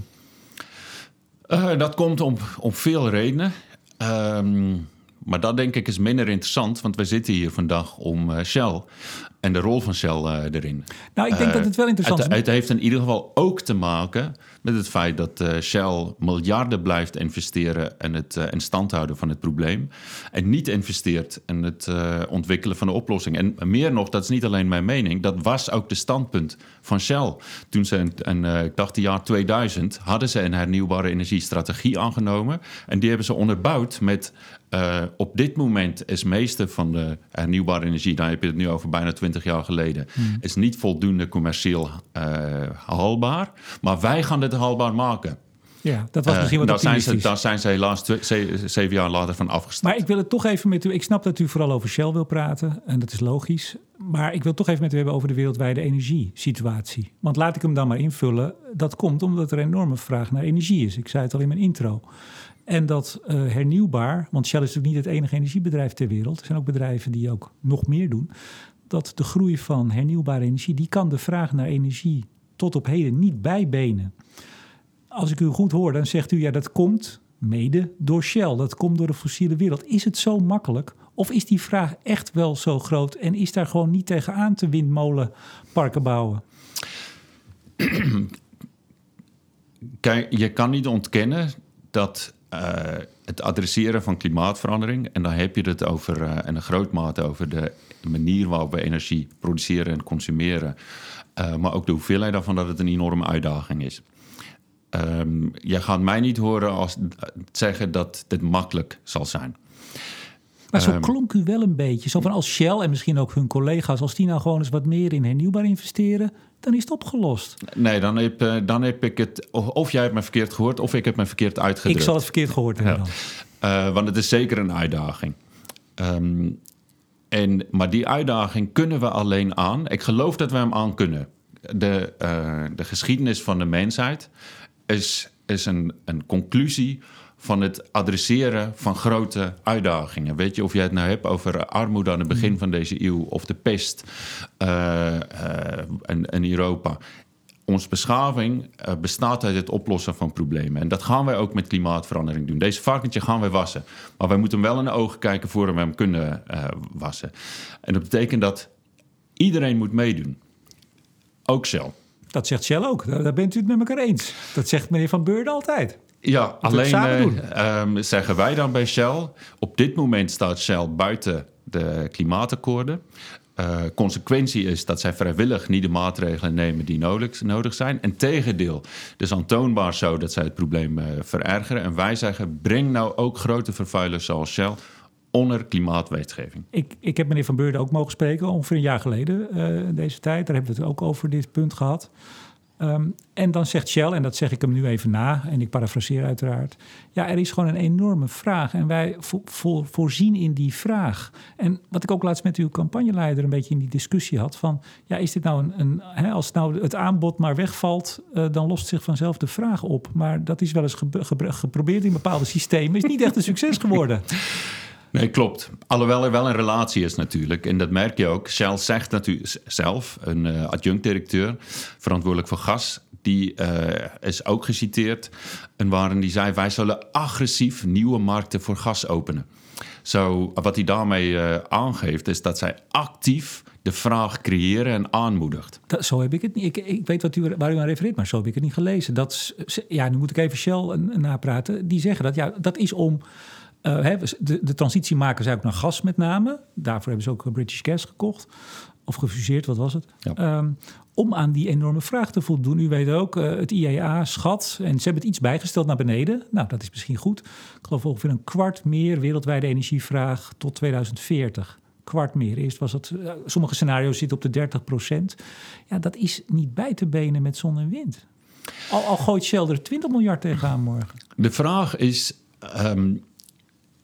S2: Uh, dat komt om, om veel redenen. Um, maar dat denk ik is minder interessant, want we zitten hier vandaag om uh, Shell en de rol van Shell uh, erin.
S1: Nou, ik denk dat het wel interessant
S2: is. Het, heeft in ieder geval ook te maken met het feit dat Shell miljarden blijft investeren in het in stand houden van het probleem. En niet investeert in het ontwikkelen van de oplossing. En meer nog, dat is niet alleen mijn mening, dat was ook de standpunt van Shell. Toen ze in, in ik dacht het jaar 2000 hadden ze een hernieuwbare energiestrategie aangenomen. En die hebben ze onderbouwd met uh, op dit moment is meeste van de hernieuwbare energie, daar heb je het nu over bijna 20 jaar geleden, hmm. is niet voldoende commercieel uh, haalbaar. Maar wij gaan dit haalbaar maken.
S1: Ja, dat was misschien wat
S2: daar zijn, ze, daar zijn ze helaas zeven jaar later van afgestapt.
S1: Maar ik wil het toch even met u... Ik snap dat u vooral over Shell wil praten. En dat is logisch. Maar ik wil toch even met u hebben over de wereldwijde energiesituatie. Want laat ik hem dan maar invullen. Dat komt omdat er een enorme vraag naar energie is. Ik zei het al in mijn intro. En dat uh, hernieuwbaar, want Shell is natuurlijk niet het enige energiebedrijf ter wereld. Er zijn ook bedrijven die ook nog meer doen. Dat de groei van hernieuwbare energie, die kan de vraag naar energie tot op heden niet bijbenen. Als ik u goed hoor, dan zegt u ja, dat komt mede door Shell. Dat komt door de fossiele wereld. Is het zo makkelijk? Of is die vraag echt wel zo groot en is daar gewoon niet tegenaan te windmolenparken bouwen?
S2: Kijk, je kan niet ontkennen dat het adresseren van klimaatverandering. En dan heb je het over, uh, in een groot mate over de manier waarop we energie produceren en consumeren. Uh, maar ook de hoeveelheid daarvan, dat het een enorme uitdaging is. Um, je gaat mij niet horen als zeggen dat dit makkelijk zal zijn.
S1: Maar zo um, klonk u wel een beetje. Zo van als Shell en misschien ook hun collega's, als die nou gewoon eens wat meer in hernieuwbaar investeren, dan is het opgelost.
S2: Nee, dan heb, uh, dan heb ik het. Of jij hebt me verkeerd gehoord, of ik heb me verkeerd uitgedrukt.
S1: Ik zal het verkeerd gehoord hebben.
S2: Ja. Uh, want het is zeker een uitdaging. Um, en, maar die uitdaging kunnen we alleen aan. Ik geloof dat we hem aan kunnen. De, uh, de geschiedenis van de mensheid is, is een, een conclusie van het adresseren van grote uitdagingen. Weet je, of jij het nou hebt over armoede aan het begin mm. van deze eeuw of de pest uh, uh, in, in, Europa. Onze beschaving uh, bestaat uit het oplossen van problemen. En dat gaan wij ook met klimaatverandering doen. Deze varkentje gaan wij wassen. Maar wij moeten hem wel in de ogen kijken voor we hem kunnen wassen. En dat betekent dat iedereen moet meedoen. Ook Shell.
S1: Dat zegt Shell ook. Daar bent u het met elkaar eens. Dat zegt meneer Van Beurden altijd.
S2: Ja, alleen uh, um, zeggen wij dan bij Shell... op dit moment staat Shell buiten de klimaatakkoorden. Uh, consequentie is dat zij vrijwillig niet de maatregelen nemen die nodig, nodig zijn. En tegendeel, het is aantoonbaar zo dat zij het probleem uh, verergeren. En wij zeggen, breng nou ook grote vervuilers zoals Shell onder klimaatwetgeving.
S1: Ik, ik heb meneer Van Beurden ook mogen spreken, ongeveer een jaar geleden uh, deze tijd. Daar hebben we het ook over dit punt gehad. Um, en dan zegt Shell, en dat zeg ik hem nu even na, en ik parafraseer uiteraard. Ja, er is gewoon een enorme vraag en wij vo vo voorzien in die vraag. En wat ik ook laatst met uw campagneleider een beetje in die discussie had: van ja, is dit nou een. een als nou het aanbod maar wegvalt, uh, dan lost zich vanzelf de vraag op. Maar dat is wel eens ge ge geprobeerd in bepaalde systemen, is niet echt een succes geworden.
S2: Nee, klopt. Alhoewel er wel een relatie is natuurlijk. En dat merk je ook. Shell zegt natuurlijk zelf, een uh, adjunct-directeur, verantwoordelijk voor gas... die uh, is ook geciteerd. En waarin die zei, wij zullen agressief nieuwe markten voor gas openen. Zo, wat hij daarmee uh, aangeeft, is dat zij actief de vraag creëren en aanmoedigt.
S1: Dat, zo heb ik het niet. Ik, ik weet wat u, waar u aan refereert, maar zo heb ik het niet gelezen. Dat, ja, nu moet ik even Shell napraten. Die zeggen dat, ja, dat is om de, de transitie maken zij ook naar gas met name. Daarvoor hebben ze ook British Gas gekocht. Of gefuseerd, wat was het? Ja. Um, om aan die enorme vraag te voldoen. U weet ook, uh, het IEA schat, en ze hebben het iets bijgesteld naar beneden. Nou, dat is misschien goed. Ik geloof ongeveer een kwart meer wereldwijde energievraag tot 2040 kwart meer. Eerst was het, uh, sommige scenario's zitten op de 30 procent. Ja, dat is niet bij te benen met zon en wind. Al, al gooit Shell er 20 miljard tegenaan morgen.
S2: De vraag is, um,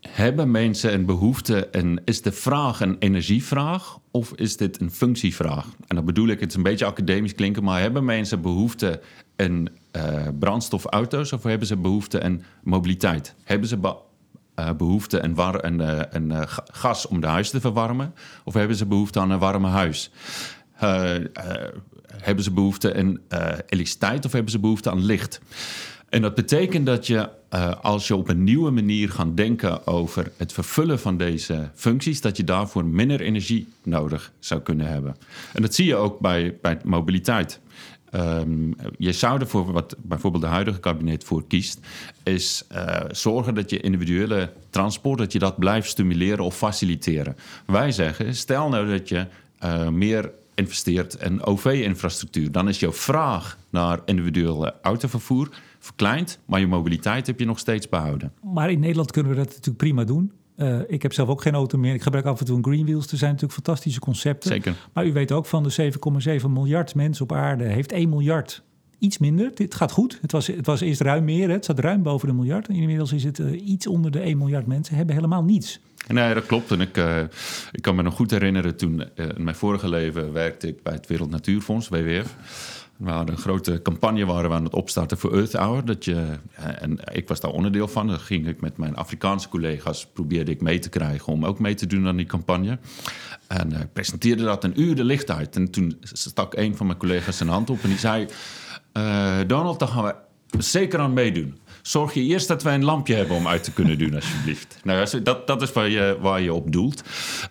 S2: hebben mensen een behoefte en is de vraag een energievraag of is dit een functievraag? En dan bedoel ik, het is een beetje academisch klinken, maar hebben mensen behoefte aan uh, brandstofauto's of hebben ze behoefte aan mobiliteit? Hebben ze uh, behoefte aan, war en, uh, gas om de huis te verwarmen of hebben ze behoefte aan een warme huis? hebben ze behoefte aan elektriciteit of hebben ze behoefte aan licht? En dat betekent dat je, uh, als je op een nieuwe manier gaat denken over het vervullen van deze functies, dat je daarvoor minder energie nodig zou kunnen hebben. En dat zie je ook bij, bij mobiliteit. Um, je zou ervoor, wat bijvoorbeeld de huidige kabinet voor kiest, is uh, zorgen dat je individuele transport, dat je dat blijft stimuleren of faciliteren. Wij zeggen, stel nou dat je uh, meer investeert in OV-infrastructuur, dan is jouw vraag naar individuele autovervoer verkleind, maar je mobiliteit heb je nog steeds behouden.
S1: Maar in Nederland kunnen we dat natuurlijk prima doen. Uh, ik heb zelf ook geen auto meer. Ik gebruik af en toe een Greenwheels. Er zijn natuurlijk fantastische concepten.
S2: Zeker.
S1: Maar u weet ook van de 7,7 miljard mensen op aarde... heeft 1 miljard iets minder. Het gaat goed. Het was, het was eerst ruim meer. Het zat ruim boven de miljard. Inmiddels is het uh, iets onder de 1 miljard mensen. Hebben helemaal niets.
S2: Nee, dat klopt. En ik, uh, ik kan me nog goed herinneren... toen in mijn vorige leven werkte ik bij het Wereld Natuurfonds, WWF... We hadden een grote campagne waren we aan het opstarten voor Earth Hour. Dat je, en ik was daar onderdeel van. Dan ging ik met mijn Afrikaanse collega's, probeerde ik mee te krijgen om ook mee te doen aan die campagne. En uh, presenteerde dat een uur de licht uit. En toen stak een van mijn collega's zijn hand op en die zei... Uh, Donald, daar gaan we zeker aan meedoen zorg je eerst dat wij een lampje hebben om uit te kunnen doen, alsjeblieft. Nou, dat, dat is waar je, waar je op doelt.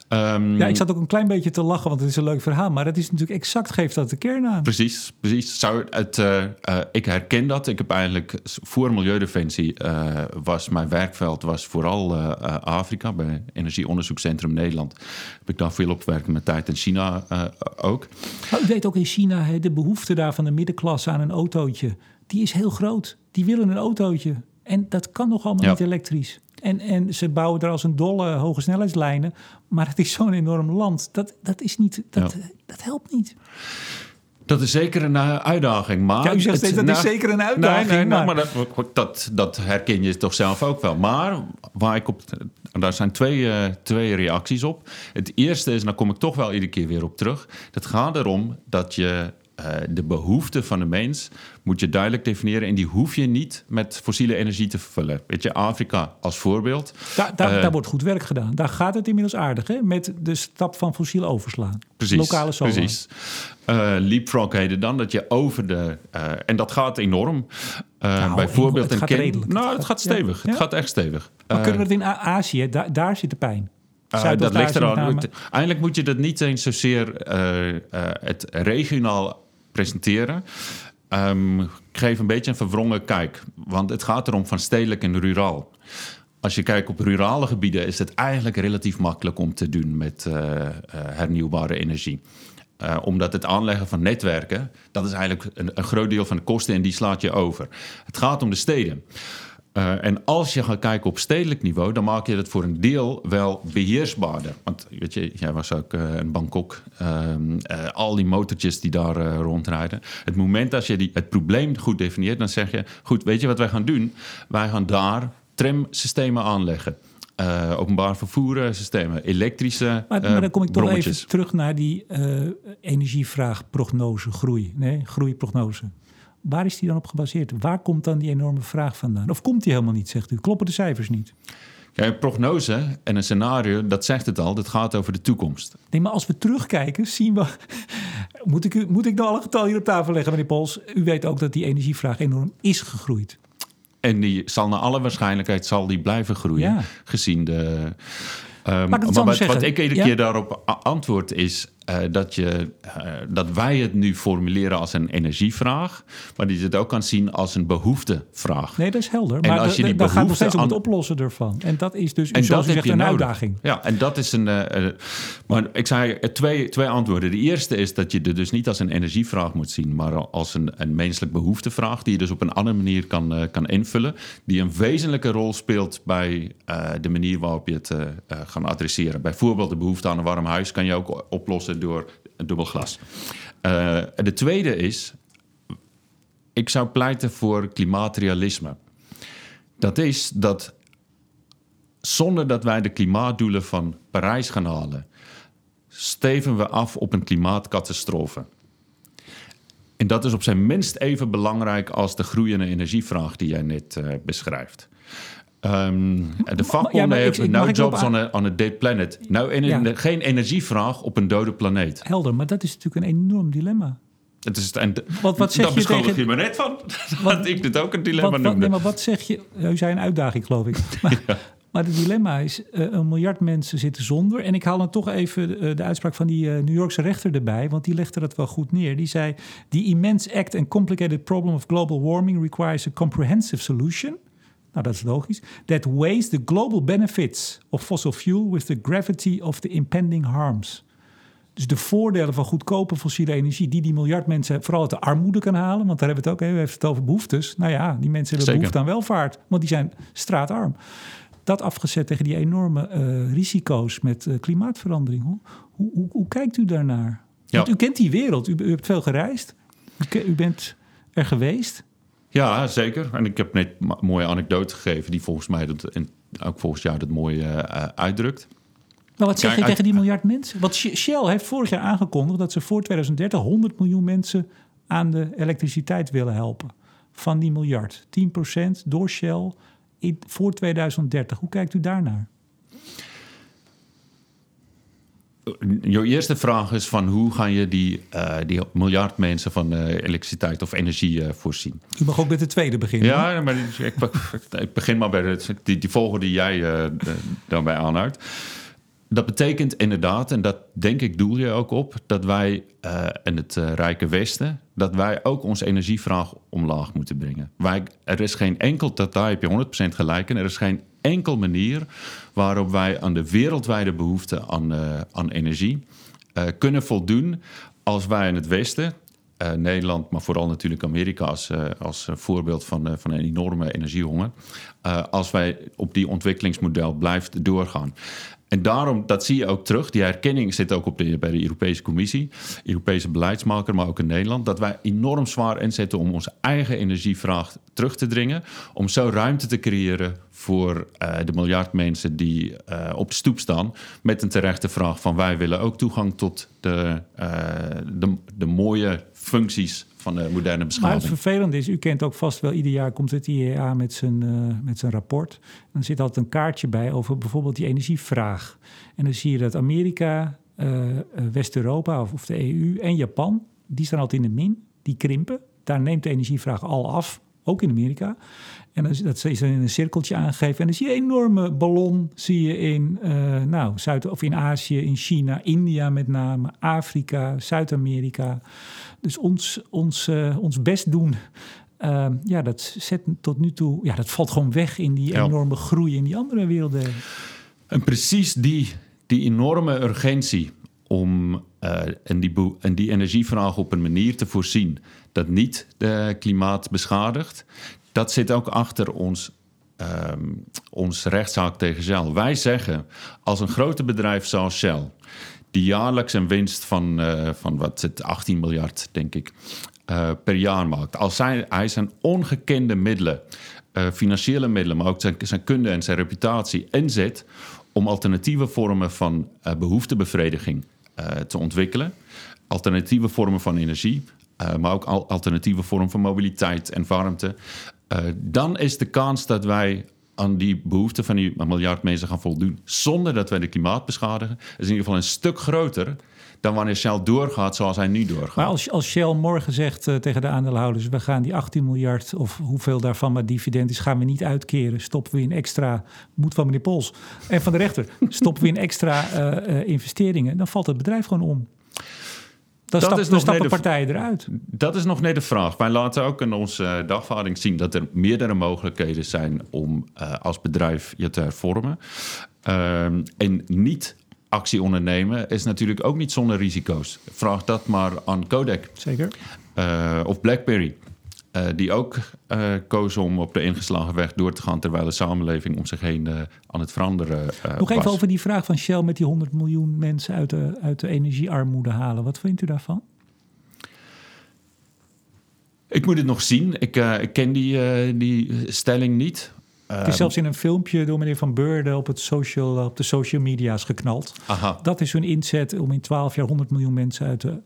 S1: Um, ja, ik zat ook een klein beetje te lachen, want het is een leuk verhaal. Maar het is natuurlijk exact, geeft dat de kern aan.
S2: Precies, precies. Zou het, uh, uh, ik herken dat. Ik heb eigenlijk voor Milieudefensie uh, was mijn werkveld was vooral Afrika. Bij Energieonderzoekscentrum Nederland heb ik daar veel op gewerkt met tijd in China ook.
S1: Maar u weet ook in China de behoefte daar van de middenklasse aan een autootje die is heel groot. Die willen een autootje. En dat kan nog allemaal niet elektrisch. En, en ze bouwen er als een dolle hoge snelheidslijnen. Maar het is zo'n enorm land. Dat, dat, is niet, dat, dat helpt niet.
S2: Dat is zeker een eh, uitdaging. Maar
S1: ja, u zegt steeds dat is zeker een uitdaging.
S2: Nee, nee, maar, dat, dat, dat, herken je toch zelf ook wel. Maar waar ik op, daar zijn twee, uh, twee reacties op. Het eerste is, daar kom ik toch wel iedere keer weer op terug. Het gaat erom dat je uh, de behoeften van de mens moet je duidelijk definiëren. En die hoef je niet met fossiele energie te vervullen. Weet je, Afrika als voorbeeld.
S1: daar, daar, wordt goed werk gedaan. Daar gaat het inmiddels aardig, hè? Met de stap van fossiel overslaan.
S2: Precies.
S1: Lokale solar.
S2: Precies. Uh, leapfrog heette dan dat je over de. En dat gaat enorm. Nou, bijvoorbeeld
S1: het
S2: een
S1: kind.
S2: Nou, het gaat stevig. Ja? Het gaat echt stevig.
S1: Maar kunnen we het in Azië? Daar, daar zit de pijn.
S2: Uh, dat ligt eraan. Eigenlijk moet je dat niet eens zozeer uh, uh, het regionaal presenteren. Um, ik geef een beetje een verwrongen kijk. Want het gaat erom van stedelijk en ruraal. Als je kijkt op rurale gebieden is het eigenlijk relatief makkelijk om te doen met uh, uh, hernieuwbare energie. Uh, omdat het aanleggen van netwerken, dat is eigenlijk een, een, groot deel van de kosten en die slaat je over. Het gaat om de steden. Uh, en als je gaat kijken op stedelijk niveau, dan maak je het voor een deel wel beheersbaarder. Want weet je, jij was ook uh, in Bangkok, uh, al die motortjes die daar rondrijden. Het moment dat je die, het probleem goed definieert, dan zeg je: Goed, weet je wat wij gaan doen? Wij gaan daar tramsystemen aanleggen. openbaar vervoer systemen, elektrische.
S1: Maar, maar dan kom ik toch even terug naar die energievraag, prognose, groei. Nee, groeiprognose. Waar is die dan op gebaseerd? Waar komt dan die enorme vraag vandaan? Of komt die helemaal niet, zegt u? Kloppen de cijfers niet?
S2: Ja, een prognose en een scenario, dat zegt het al, dat gaat over de toekomst.
S1: Nee, maar als we terugkijken, zien we... moet, ik, moet ik nou alle getallen hier op tafel leggen, meneer Pols? U weet ook dat die energievraag enorm is gegroeid.
S2: En die zal naar alle waarschijnlijkheid zal die blijven groeien, gezien de...
S1: Um, maar wat,
S2: wat, ik iedere keer daarop antwoord is... Uh, dat, je, uh, dat wij het nu formuleren als een energievraag, maar die het ook kan zien als een behoeftevraag.
S1: Nee, dat is helder. En maar als je die behoefte gaat nog steeds om het oplossen ervan. En dat is dus, en zoals dat zegt, een nodig. uitdaging.
S2: Ja, en dat is een. Uh, maar ik zei twee, twee antwoorden. De eerste is dat je het dus niet als een energievraag moet zien, maar als een, een menselijk behoeftevraag, die je dus op een andere manier kan, kan invullen, die een wezenlijke rol speelt bij de manier waarop je het gaat adresseren. Bijvoorbeeld de behoefte aan een warm huis kan je ook oplossen door een dubbel glas. Uh, de tweede is, ik zou pleiten voor klimaatrealisme. Dat is dat zonder dat wij de klimaatdoelen van Parijs gaan halen, steven we af op een klimaatcatastrofe. En dat is op zijn minst even belangrijk als de groeiende energievraag die jij net uh, beschrijft. Um, de vakbonden ja, hebben no jobs on a, on a dead planet. Nou, en ja. geen energievraag op een dode planeet.
S1: Helder, maar dat is natuurlijk een enorm dilemma.
S2: Het is, en wat, wat zeg je tegen... je me net van. Wat, dat ik dit ook een dilemma
S1: wat,
S2: noemde.
S1: Nee, maar wat zeg je... U zei een uitdaging, geloof ik. Maar, ja. maar het dilemma is, uh, een miljard mensen zitten zonder. En ik haal dan toch even de, de uitspraak van die uh, New Yorkse rechter erbij. Want die legde dat wel goed neer. Die zei, the immense act and complicated problem of global warming requires a comprehensive solution... Nou, dat is logisch. That weighs the global benefits of fossil fuel with the gravity of the impending harms. Dus de voordelen van goedkope fossiele energie, die die miljard mensen vooral uit de armoede kan halen. Want daar hebben we het ook, we hebben het over behoeftes. Nou ja, die mensen hebben behoefte aan welvaart, want die zijn straatarm. Dat afgezet tegen die enorme uh, risico's met uh, klimaatverandering. Hoe, hoe, hoe, kijkt u daarnaar? Ja. Want u kent die wereld, u, u hebt veel gereisd, u, u bent er geweest.
S2: Ja, zeker. En ik heb net een mooie anekdote gegeven die volgens mij dat, en ook volgens jou dat mooi uh, uitdrukt.
S1: Maar wat zeg je tegen die miljard mensen? Want Shell heeft vorig jaar aangekondigd dat ze voor 2030 100 miljoen mensen aan de elektriciteit willen helpen. Van die miljard. 10% door Shell in, voor 2030. Hoe kijkt u daarnaar?
S2: Je eerste vraag is van hoe ga je die, uh, die miljard mensen van uh, elektriciteit of energie uh, voorzien?
S1: U mag ook met de tweede beginnen.
S2: Ja, maar ik, ik, begin maar bij de, die, die volgende die jij dan bij aanhoudt. Dat betekent inderdaad, en dat denk ik doel je ook op, dat wij in het rijke Westen, dat wij ook onze energievraag omlaag moeten brengen. Wij, er is geen enkel, dat daar heb je 100% gelijk en er is geen enkel manier waarop wij aan de wereldwijde behoefte aan, uh, aan energie uh, kunnen voldoen als wij in het Westen, uh, Nederland, maar vooral natuurlijk Amerika als, als voorbeeld van, van een enorme energiehonger, als wij op die ontwikkelingsmodel blijft doorgaan. En daarom, dat zie je ook terug. Die herkenning zit ook op de, bij de Europese Commissie, Europese beleidsmaker, maar ook in Nederland. Dat wij enorm zwaar inzetten om onze eigen energievraag terug te dringen. Om zo ruimte te creëren voor uh, de miljard mensen die uh, op de stoep staan. Met een terechte vraag van wij willen ook toegang tot de, uh, de, de mooie functies van de moderne beschaving.
S1: Maar het vervelende is, u kent ook vast wel, ieder jaar komt het IEA met zijn, uh, met zijn rapport. En dan zit altijd een kaartje bij over bijvoorbeeld die energievraag. En dan zie je dat Amerika, uh, West-Europa of, of, de EU en Japan, die staan altijd in de min, die krimpen. Daar neemt de energievraag al af, ook in Amerika. En dat is dan in een cirkeltje aangegeven. En dan zie je een enorme ballon zie je in, uh, nou, Zuid- of in Azië, in China, India met name, Afrika, Zuid-Amerika. Dus ons, ons, uh, ons best doen, uh, ja, dat zet tot nu toe, ja, dat valt gewoon weg in die enorme groei in die andere werelden.
S2: En precies die, die enorme urgentie om uh, en die, en die energievraag op een manier te voorzien dat niet de klimaat beschadigt, dat zit ook achter ons, um, ons rechtszaak tegen Shell. Wij zeggen, als een grote bedrijf zoals Shell, die jaarlijks een winst van, uh, van wat het 18 miljard, denk ik, uh, per jaar maakt. Als hij, hij zijn ongekende middelen, uh, financiële middelen, maar ook zijn, zijn kunde en zijn reputatie inzet om alternatieve vormen van behoeftebevrediging te ontwikkelen, alternatieve vormen van energie, maar ook alternatieve vormen van mobiliteit en warmte. Dan is de kans dat wij aan die behoeften van die miljard mensen gaan voldoen, zonder dat wij de klimaat beschadigen, is in ieder geval een stuk groter dan wanneer Shell doorgaat zoals hij nu doorgaat.
S1: Maar als, als Shell morgen zegt uh, tegen de aandeelhouders... we gaan die 18 miljard of hoeveel daarvan maar dividend is... gaan we niet uitkeren, stoppen we in extra... moet van meneer Pols en van de rechter... stoppen we in extra uh, uh, investeringen... dan valt het bedrijf gewoon om. Dan, dat stap, is dan stappen partijen eruit.
S2: Dat is nog net de vraag. Wij laten ook in onze uh, dagvaarding zien dat er meerdere mogelijkheden zijn om uh, als bedrijf je te hervormen. Uh, en niet actie ondernemen is natuurlijk ook niet zonder risico's. Vraag dat maar aan Kodak.
S1: Zeker.
S2: Uh, of BlackBerry. Uh, die ook uh, kozen om op de ingeslagen weg door te gaan... terwijl de samenleving om zich heen uh, aan het veranderen
S1: Nog even over die vraag van Shell... met die 100 miljoen mensen uit de, uit de energiearmoede halen. Wat vindt u daarvan?
S2: Ik moet het nog zien. Ik, ik ken die, die stelling niet.
S1: Het is zelfs in een filmpje door meneer Van Beurden op, het social, op de social media's geknald. Aha. Dat is hun inzet om in 12 jaar 100 miljoen mensen uit de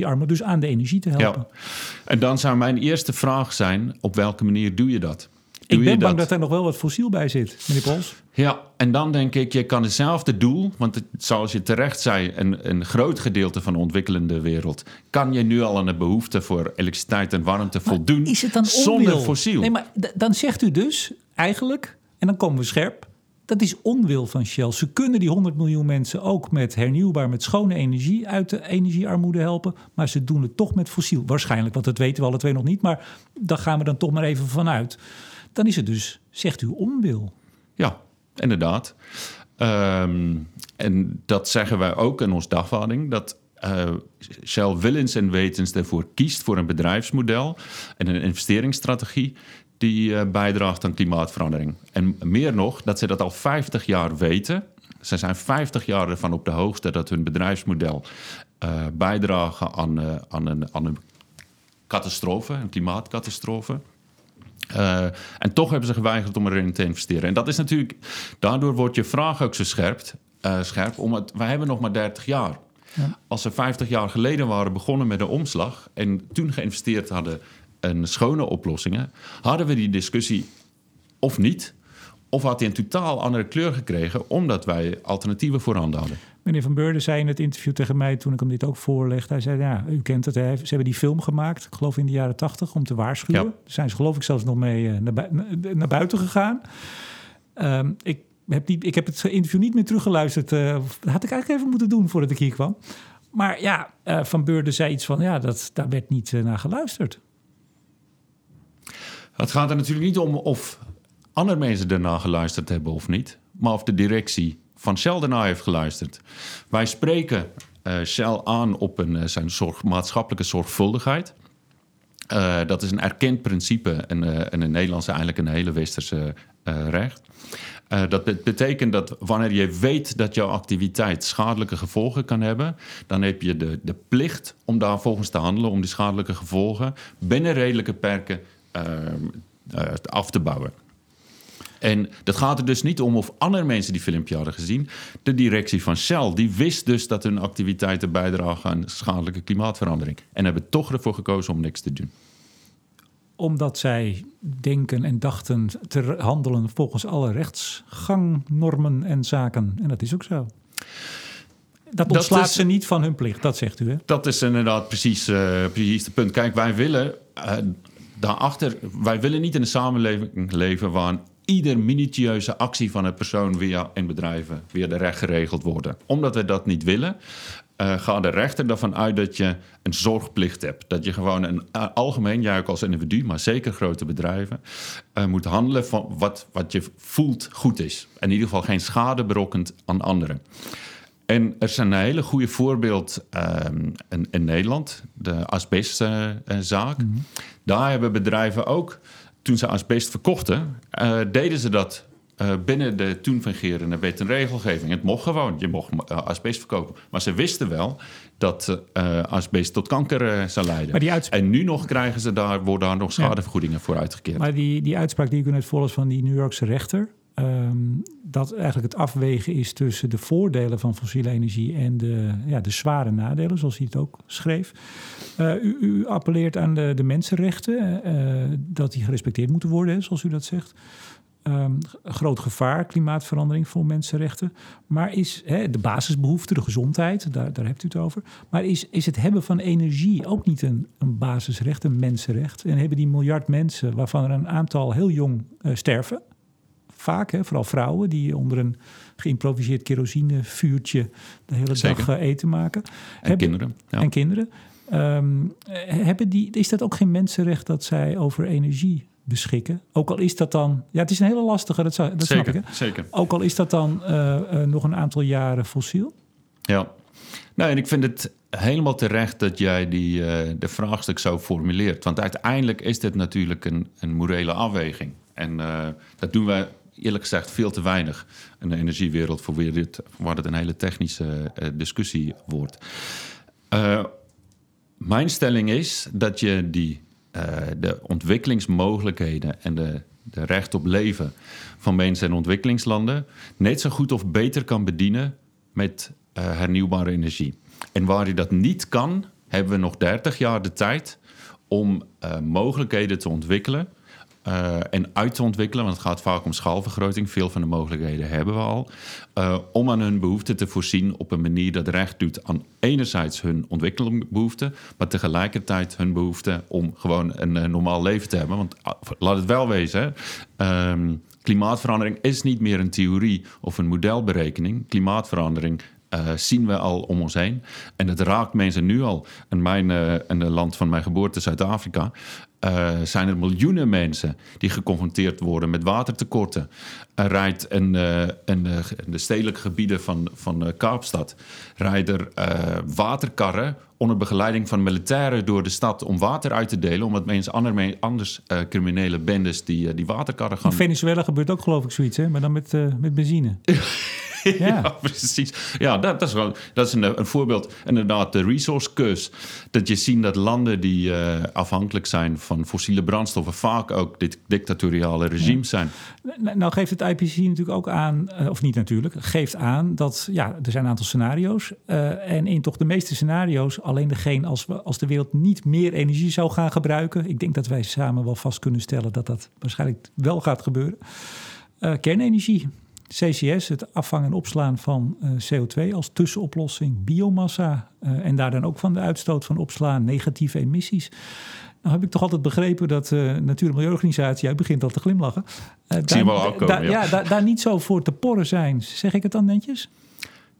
S1: uh, dus aan de energie te helpen. Ja.
S2: En dan zou mijn eerste vraag zijn: op welke manier doe je dat?
S1: ik ben bang dat? er nog wel wat fossiel bij zit, meneer Pols.
S2: Ja, en dan denk ik, je kan hetzelfde doel, want zoals je terecht zei, een, een groot gedeelte van de ontwikkelende wereld, kan je nu al aan de behoefte voor elektriciteit en warmte voldoen is het dan zonder fossiel.
S1: Nee, maar dan zegt u dus eigenlijk, en dan komen we scherp, dat is onwil van Shell. Ze kunnen die 100 miljoen mensen ook met hernieuwbaar, met schone energie uit de energiearmoede helpen. Maar ze doen het toch met fossiel. Waarschijnlijk, want dat weten we alle twee nog niet. Maar daar gaan we dan toch maar even vanuit dan is het dus, zegt u, onwil.
S2: Ja, inderdaad. Ehm, en dat zeggen wij ook in ons dagvaarding, dat uh, Shell willens en wetens ervoor kiest voor een bedrijfsmodel en een investeringsstrategie die uh, bijdraagt aan klimaatverandering. En meer nog, dat ze dat al 50 jaar weten. Ze zijn 50 jaar ervan op de hoogte dat hun bedrijfsmodel uh, bijdragen aan, aan, een, aan een catastrofe, een klimaatcatastrofe. Uh, en toch hebben ze geweigerd om erin te investeren. En dat is natuurlijk, daardoor wordt je vraag ook zo scherp. Scherp omdat wij hebben nog maar 30 jaar. Ja. Als ze 50 jaar geleden waren begonnen met de omslag en toen geïnvesteerd hadden in schone oplossingen, hadden we die discussie of niet. Of had hij een totaal andere kleur gekregen omdat wij alternatieven voorhanden hadden?
S1: Meneer Van Beurden zei in het interview tegen mij toen ik hem dit ook voorlegde. Hij zei, ja, u kent het, hè? ze hebben die film gemaakt, ik geloof in de jaren tachtig, om te waarschuwen. Daar zijn ze geloof ik zelfs nog mee uh, naar, naar, buiten gegaan. Um, ik, heb die, ik heb het interview niet meer teruggeluisterd. Uh, dat had ik eigenlijk even moeten doen voordat ik hier kwam. Maar ja, uh, Van Beurden zei iets van, ja, dat, daar werd niet naar geluisterd.
S2: Het gaat er natuurlijk niet om of andere mensen ernaar geluisterd hebben of niet, maar of de directie van Shell ernaar heeft geluisterd. Wij spreken uh, Shell aan op een, uh, zijn maatschappelijke zorgvuldigheid. Uh, dat is een erkend principe en, in het Nederlands eigenlijk een hele westerse recht. dat betekent dat wanneer je weet dat jouw activiteit schadelijke gevolgen kan hebben, dan heb je de, de plicht om daar volgens te handelen, om die schadelijke gevolgen binnen redelijke perken af te bouwen. En dat gaat er dus niet om of andere mensen die filmpje hadden gezien. De directie van Shell, die wist dus dat hun activiteiten bijdragen aan schadelijke klimaatverandering. En hebben toch ervoor gekozen om niks te doen
S1: omdat zij denken en dachten te handelen volgens alle rechtsgangnormen en zaken. En dat is ook zo. Dat ontslaat ze niet van hun plicht, dat zegt u. Hè?
S2: Dat is inderdaad precies, uh, precies het punt. Kijk, wij willen uh, daarachter, wij willen niet in een samenleving leven waar ieder minutieuze actie van een persoon via in bedrijven via de recht geregeld worden. Omdat we dat niet willen, uh, gaat de rechter ervan uit dat je een zorgplicht hebt. Dat je gewoon een uh, algemeen, jij ook als individu, maar zeker grote bedrijven, uh, moet handelen van wat, wat je voelt goed is. In ieder geval geen schade berokkend aan anderen. En er is een hele goede voorbeeld ehm, in, in, Nederland, de asbestzaak. Mm Daar hebben bedrijven ook toen ze asbest verkochten, uh, deden ze dat uh, binnen de toen fungerende wet en regelgeving. Het mocht gewoon, je mocht uh, asbest verkopen. Maar ze wisten wel dat asbest tot kanker zou leiden. En nu nog krijgen ze daar, worden daar nog schadevergoedingen voor uitgekeerd.
S1: Maar die, die uitspraak die ik net volgens van die New Yorkse rechter... Um, dat eigenlijk het afwegen is tussen de voordelen van fossiele energie en de, ja, de zware nadelen, zoals hij het ook schreef. Uh, u, u, appelleert aan de, de mensenrechten, uh, dat die gerespecteerd moeten worden, zoals u dat zegt. Um, groot gevaar, klimaatverandering voor mensenrechten. Maar is de basisbehoefte, de gezondheid, daar, daar hebt u het over. Maar is, is het hebben van energie ook niet een, een basisrecht, een mensenrecht? En hebben die miljard mensen, waarvan er een aantal heel jong uh, sterven, vaak, hè, vooral vrouwen, die onder een geïmproviseerd kerosinevuurtje de hele dag uh, eten maken.
S2: En kinderen.
S1: Ja. En kinderen. Um, hebben die, is dat ook geen mensenrecht dat zij over energie beschikken? Ook al is dat dan... Ja, het is een hele lastige, dat, dat snap ik. Hè?
S2: Zeker.
S1: Ook al is dat dan uh, uh, nog een aantal jaren fossiel?
S2: Ja. Nou, en ik vind het helemaal terecht dat jij die, uh, de vraagstuk zo formuleert. Want uiteindelijk is dit natuurlijk een, een morele afweging. En dat doen wij eerlijk gezegd veel te weinig in de energiewereld voor wie dit, waar het een hele technische uh, discussie wordt. Uh, mijn stelling is dat je die, uh, de ontwikkelingsmogelijkheden en de, de recht op leven van mensen in ontwikkelingslanden net zo goed of beter kan bedienen met hernieuwbare energie. En waar hij dat niet kan, hebben we nog 30 jaar de tijd om mogelijkheden te ontwikkelen uh, en uit te ontwikkelen, want het gaat vaak om schaalvergroting. Veel van de mogelijkheden hebben we al. Uh, om aan hun behoeften te voorzien op een manier dat recht doet aan enerzijds hun ontwikkelingsbehoeften, maar tegelijkertijd hun behoefte om gewoon een, een normaal leven te hebben. Want laat het wel wezen, um, klimaatverandering is niet meer een theorie of een modelberekening. Klimaatverandering uh, zien we al om ons heen. En het raakt mensen nu al. In, mijn, uh, in het land van mijn geboorte, Zuid-Afrika, uh, zijn er miljoenen mensen die geconfronteerd worden met watertekorten. Er rijdt in, in, de stedelijke gebieden van, van Kaapstad rijden er waterkarren onder begeleiding van militairen door de stad om water uit te delen. Omdat mensen anders, anders criminele bendes die, die waterkarren gaan.
S1: In Venezuela gebeurt ook geloof ik zoiets, hè? maar dan met, met benzine.
S2: ja. precies. Ja, dat, dat is, wel, dat is een, een, voorbeeld. Inderdaad, de resource curse. Dat je ziet dat landen die uh, afhankelijk zijn van fossiele brandstoffen... vaak ook dit dictatoriale regimes zijn.
S1: Nou geeft het IPCC natuurlijk ook aan, uh, of niet natuurlijk... geeft aan dat ja, er zijn een aantal scenario's. Uh, en in toch de meeste scenario's... alleen degene als, we, als de wereld niet meer energie zou gaan gebruiken... ik denk dat wij samen wel vast kunnen stellen... dat dat waarschijnlijk wel gaat gebeuren... kernenergie. CCS, het afvangen en opslaan van uh, CO2 als tussenoplossing, biomassa uh, en daar dan ook van de uitstoot van opslaan, negatieve emissies. Nou heb ik toch altijd begrepen dat uh, Natuur- en Milieuorganisatie, jij begint al te glimlachen,
S2: ik zie wel
S1: da, ja, da, daar niet zo voor te porren zijn. Zeg ik het dan netjes?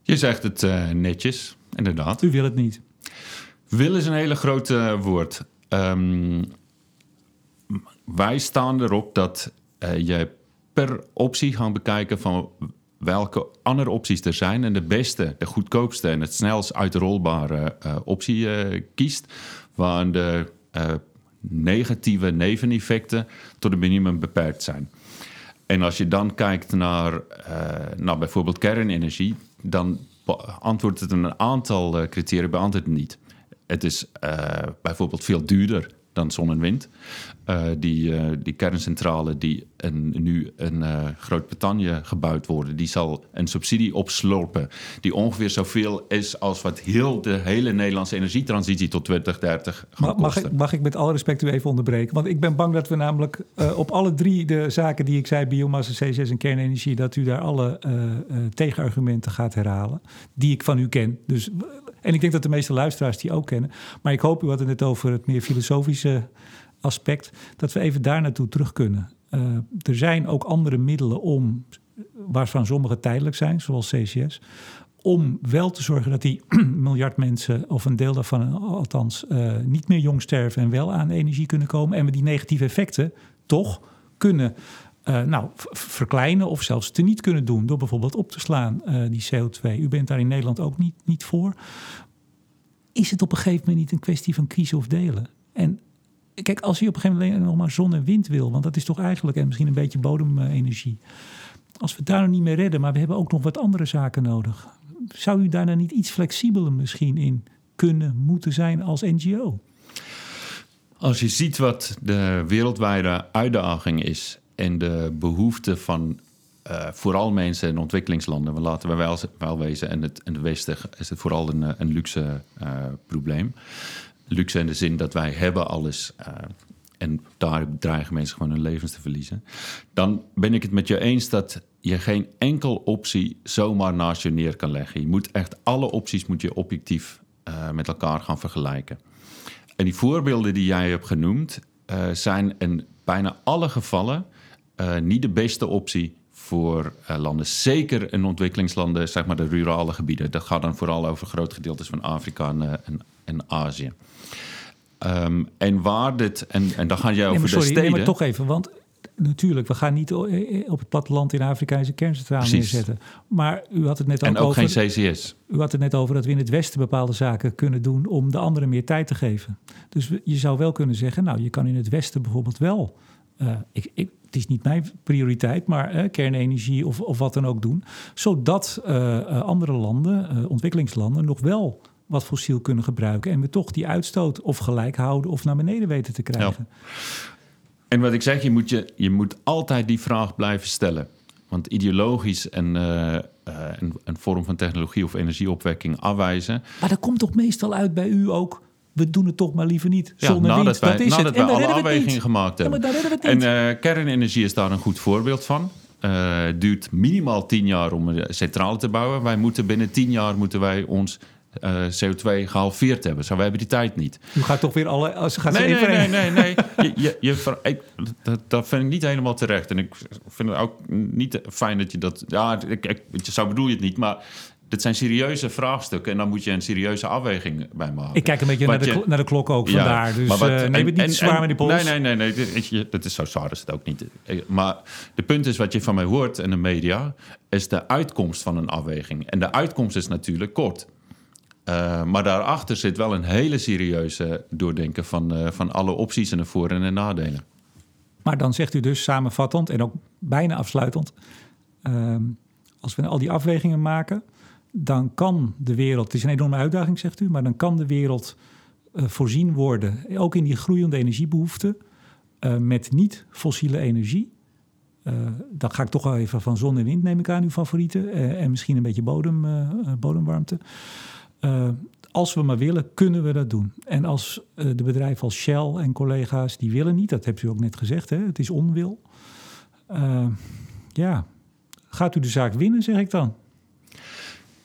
S2: Je zegt het netjes, inderdaad.
S1: U wil het niet.
S2: Wil is een hele grote woord. Um, wij staan erop dat je per optie gaan bekijken van welke andere opties er zijn en de beste, de goedkoopste en het snelst uitrolbare uh, optie uh, kiest, waar de uh, negatieve neveneffecten tot een minimum beperkt zijn. En als je dan kijkt naar, naar bijvoorbeeld kernenergie, dan antwoordt het een aantal criteria beantwoordt het niet. Het is bijvoorbeeld veel duurder dan zon en wind. Uh, die, uh, die kerncentrale die in, nu in uh, Groot-Brittannië gebouwd worden, die zal een subsidie opslorpen die ongeveer zoveel is als wat heel de hele Nederlandse energietransitie tot 2030 gaat
S1: mag, ik, mag ik met alle respect u even onderbreken? Want ik ben bang dat we namelijk op alle drie de zaken die ik zei, biomassa, CCS en kernenergie, dat u daar alle tegenargumenten gaat herhalen, die ik van u ken. Dus en ik denk dat de meeste luisteraars die ook kennen. Maar ik hoop, u had het net over het meer filosofische aspect, dat we even daar naartoe terug kunnen. Uh, er zijn ook andere middelen om, waarvan sommige tijdelijk zijn, zoals CCS, om wel te zorgen dat die miljard mensen, of een deel daarvan althans, uh, niet meer jong sterven en wel aan energie kunnen komen. En we die negatieve effecten toch kunnen uh, nou, verkleinen of zelfs teniet kunnen doen door bijvoorbeeld op te slaan, uh, die CO2. U bent daar in Nederland ook niet, niet voor. Is het op een gegeven moment niet een kwestie van kiezen of delen? En kijk, als je op een gegeven moment nog maar zon en wind wil, want dat is toch eigenlijk en misschien een beetje bodemenergie. Als we daar nog niet mee redden, maar we hebben ook nog wat andere zaken nodig. Zou u daar nou niet iets flexibeler misschien in kunnen, moeten zijn als NGO?
S2: Als je ziet wat de wereldwijde uitdaging is en de behoefte van uh, vooral mensen in ontwikkelingslanden, we laten we wel, wel wezen, en het, in het Westen is het vooral een, een luxe uh, probleem. Luxe in de zin dat wij hebben alles uh, en daar dreigen mensen gewoon hun levens te verliezen. Dan ben ik het met je eens dat je geen enkel optie zomaar naast je neer kan leggen. Je moet echt alle opties moet je objectief met elkaar gaan vergelijken. En die voorbeelden die jij hebt genoemd, zijn in bijna alle gevallen uh, niet de beste optie voor uh, landen. Zeker in ontwikkelingslanden, zeg maar de rurale gebieden. Dat gaat dan vooral over grote gedeeltes van Afrika en, uh, en, en Azië. Um, en waar dit, en, en dan ga jij over
S1: nee, sorry,
S2: de steden...
S1: Nee, maar toch even, want natuurlijk, we gaan niet op het platteland in Afrika een kerncentrale neerzetten. Maar u had het net
S2: ook,
S1: en ook
S2: over... geen CCS.
S1: U had het net over dat we in het Westen bepaalde zaken kunnen doen... om de anderen meer tijd te geven. Dus je zou wel kunnen zeggen, nou, je kan in het Westen bijvoorbeeld wel... Uh, ik, ik, het is niet mijn prioriteit, maar uh, kernenergie of, of wat dan ook doen. Zodat uh, andere landen, ontwikkelingslanden, nog wel wat fossiel kunnen gebruiken. En we toch die uitstoot of gelijk houden of naar beneden weten te krijgen. Ja.
S2: En wat ik zeg, je moet, je, je moet altijd die vraag blijven stellen. Want ideologisch en een, een, vorm van technologie of energieopwekking afwijzen.
S1: Maar dat komt toch meestal uit bij u ook. We doen het toch maar liever niet. Zonder ja, nadat
S2: wij, dat
S1: is
S2: nadat
S1: het.
S2: wij alle afwegingen gemaakt hebben. en uh, kernenergie is daar een goed voorbeeld van. Het duurt minimaal tien jaar om een centrale te bouwen. Wij moeten binnen tien jaar moeten wij ons uh, CO2 gehalveerd hebben. Zo, we hebben die tijd niet.
S1: U gaat toch weer alle... Als gaat
S2: nee, nee, nee, nee, nee, je, je, je, dat, dat, vind ik niet helemaal terecht. En ik vind het ook niet fijn dat je dat... Ja, ik, ik, zo bedoel je het niet, maar... Dit zijn serieuze vraagstukken en dan moet je een serieuze afweging bij maken.
S1: Ik kijk een beetje naar de, naar de, klok ook vandaar. dus wat, uh, neem het niet zwaar met die pols.
S2: Nee, nee, nee. nee dat is zo zwaar is het ook niet. Maar de punt is wat je van mij hoort in de media... is de uitkomst van een afweging. En de uitkomst is natuurlijk kort. Uh, maar daarachter zit wel een hele serieuze doordenken van, uh, van alle opties en de voor- en de nadelen.
S1: Maar dan zegt u dus samenvattend en ook bijna afsluitend: uh, als we al die afwegingen maken, dan kan de wereld, het is een enorme uitdaging, zegt u, maar dan kan de wereld uh, voorzien worden, ook in die groeiende energiebehoeften, met niet-fossiele energie. dan ga ik toch wel even van zon en wind, neem ik aan, uw favorieten. en misschien een beetje bodem, bodemwarmte. Als we maar willen, kunnen we dat doen. En als de bedrijven als Shell en collega's, die willen niet, dat hebt u ook net gezegd, hè? het is onwil. Ja, gaat u de zaak winnen, zeg ik dan.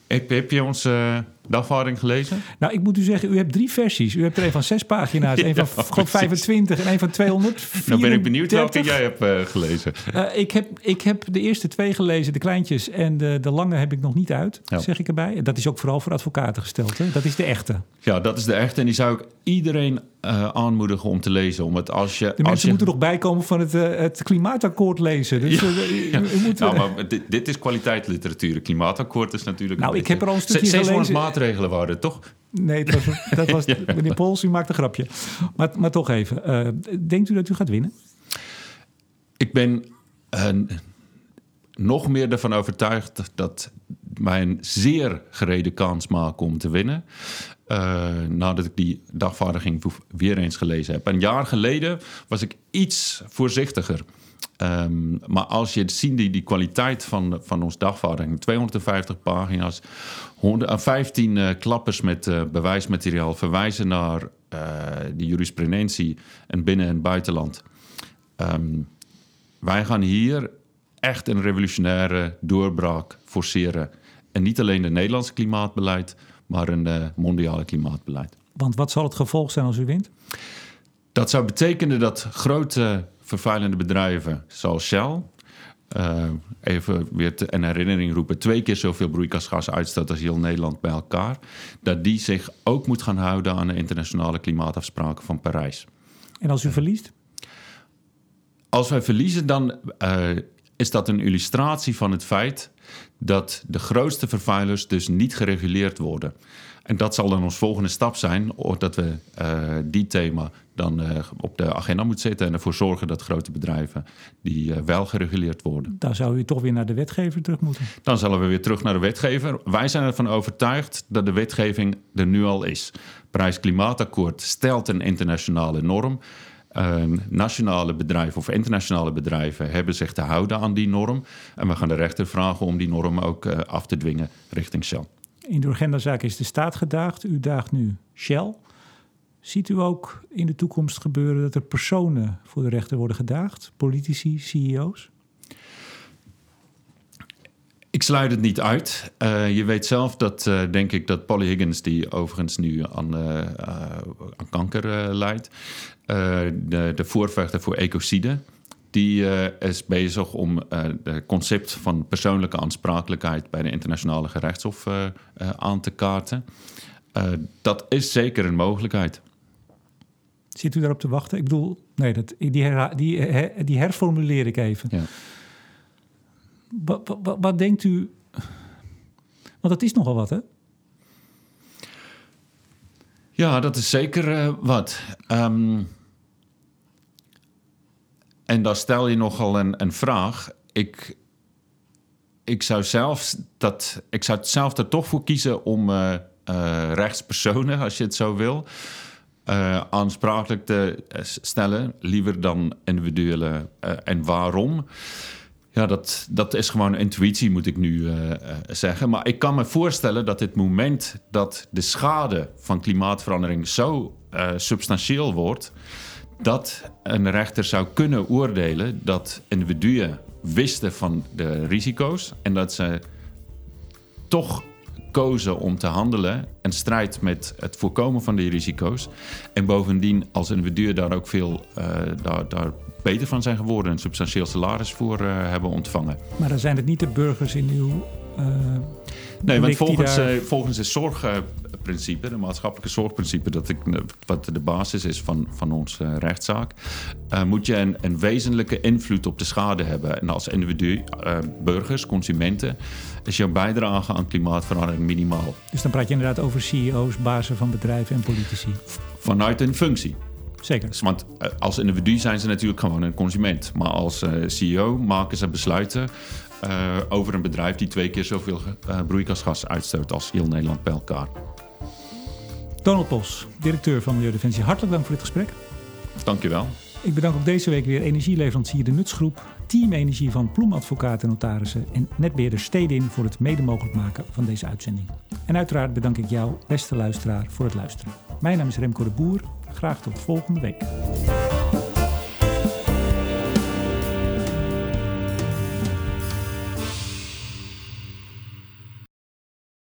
S2: Heb, heb je onze dagvaarding gelezen?
S1: Nou, ik moet u zeggen, u hebt drie versies. U hebt er een van zes pagina's, een van ja, 25 en een van 200.
S2: Nou ben ik benieuwd welke jij hebt uh, gelezen.
S1: Uh, ik, heb, ik heb de eerste twee gelezen, de kleintjes, en de, de lange heb ik nog niet uit, ja. zeg ik erbij. Dat is ook vooral voor advocaten gesteld, hè? dat is de echte.
S2: Ja, dat is de echte en die zou ik iedereen uh, aanmoedigen om te lezen. Omdat als je,
S1: de mensen
S2: als je...
S1: moeten nog bijkomen van het, het klimaatakkoord lezen. Dus,
S2: ja, ja. Nou, maar dit, dit is kwaliteitsliteratuur. Het klimaatakkoord is natuurlijk...
S1: Nou, ik heb er al een stukje
S2: gelezen. Maatregelen waren, toch?
S1: Nee, dat was, dat was ja. meneer Pols, u maakt een grapje. Maar, maar toch even, uh, denkt u dat u gaat winnen?
S2: Ik ben uh, nog meer ervan overtuigd dat mij een zeer gereden kans maak om te winnen. Uh, nadat ik die dagvaardiging weer eens gelezen heb. Een jaar geleden was ik iets voorzichtiger. Um, maar als je ziet die, die kwaliteit van, van ons dagvaarding, 250 pagina's, 100, 15 uh, klappers met uh, bewijsmateriaal verwijzen naar uh, de jurisprudentie en binnen- en buitenland. Um, wij gaan hier echt een revolutionaire doorbraak forceren. En niet alleen het Nederlandse klimaatbeleid, maar een mondiale klimaatbeleid.
S1: Want wat zal het gevolg zijn als u wint?
S2: Dat zou betekenen dat grote vervuilende bedrijven zoals Shell. Uh, even weer te, in herinnering roepen, twee keer zoveel broeikasgas uitstoot als heel Nederland bij elkaar. Dat die zich ook moet gaan houden aan de internationale klimaatafspraken van Parijs.
S1: En als u verliest?
S2: Als wij verliezen, dan uh, is dat een illustratie van het feit dat de grootste vervuilers dus niet gereguleerd worden. En dat zal dan ons volgende stap zijn, dat we uh, die thema dan uh, op de agenda moeten zetten en ervoor zorgen dat grote bedrijven die uh, wel gereguleerd worden.
S1: Dan zou u toch weer naar de wetgever terug moeten.
S2: Dan zullen we weer terug naar de wetgever. Wij zijn ervan overtuigd dat de wetgeving er nu al is. Parijs-Klimaatakkoord stelt een internationale norm. Uh, nationale bedrijven of internationale bedrijven hebben zich te houden aan die norm. En we gaan de rechter vragen om die norm ook uh, af te dwingen richting Shell.
S1: In de agendazaak is de staat gedaagd. U daagt nu Shell. Ziet u ook in de toekomst gebeuren dat er personen voor de rechter worden gedaagd? Politici, CEO's?
S2: Ik sluit het niet uit. Uh, je weet zelf dat, uh, denk ik, dat Polly Higgins, die overigens nu aan, uh, aan kanker lijdt, de, de voorvechter voor ecocide, die is bezig om het concept van persoonlijke aansprakelijkheid bij de internationale gerechtshof aan te kaarten. dat is zeker een mogelijkheid.
S1: Zit u daarop te wachten? Ik bedoel, nee, dat, die, her, die, her, die herformuleer ik even. Ja. Wat, wat, wat, denkt u? Want dat is nogal wat, hè?
S2: Ja, dat is zeker uh, wat. Um, en daar stel je nogal een, een vraag. Ik, ik, zou zelf dat, ik zou zelf er toch voor kiezen om uh, uh, rechtspersonen, als je het zo wil, aansprakelijk te stellen, liever dan individuele. en waarom? Ja, dat, dat is gewoon intuïtie, moet ik nu zeggen. Maar ik kan me voorstellen dat het moment dat de schade van klimaatverandering zo substantieel wordt, dat een rechter zou kunnen oordelen dat individuen wisten van de risico's en dat ze toch kozen om te handelen en strijd met het voorkomen van die risico's. En bovendien als individuen daar ook veel uh, daar, daar beter van zijn geworden, een substantieel salaris voor uh, hebben ontvangen.
S1: Maar dan zijn het niet de burgers in uw. Uh,
S2: nee, want volgens, daar... volgens het zorgprincipe, de maatschappelijke zorgprincipe, dat ik, wat de basis is van, van onze rechtszaak, moet je een, een wezenlijke invloed op de schade hebben. En als individu, burgers, consumenten is jouw bijdrage aan klimaatverandering minimaal.
S1: Dus dan praat je inderdaad over CEO's, bazen van bedrijven en politici.
S2: Vanuit een functie.
S1: Zeker.
S2: Want eh, als individu zijn ze natuurlijk gewoon een consument. Maar als eh, CEO maken ze besluiten uh, over een bedrijf die twee keer zoveel uh, broeikasgas uitstoot als heel Nederland bij elkaar.
S1: Donald Pos, directeur van Milieudefensie, hartelijk dank voor dit gesprek.
S2: Dankjewel.
S1: Ik bedank ook deze week weer energieleverancier De Nutsgroep, Team Energie van Ploemadvocaten en Notarissen en netbeheerder Stedin voor het mede mogelijk maken van deze uitzending. En uiteraard bedank ik jou, beste luisteraar, voor het luisteren. Mijn naam is Remco de Boer. Graag tot volgende week.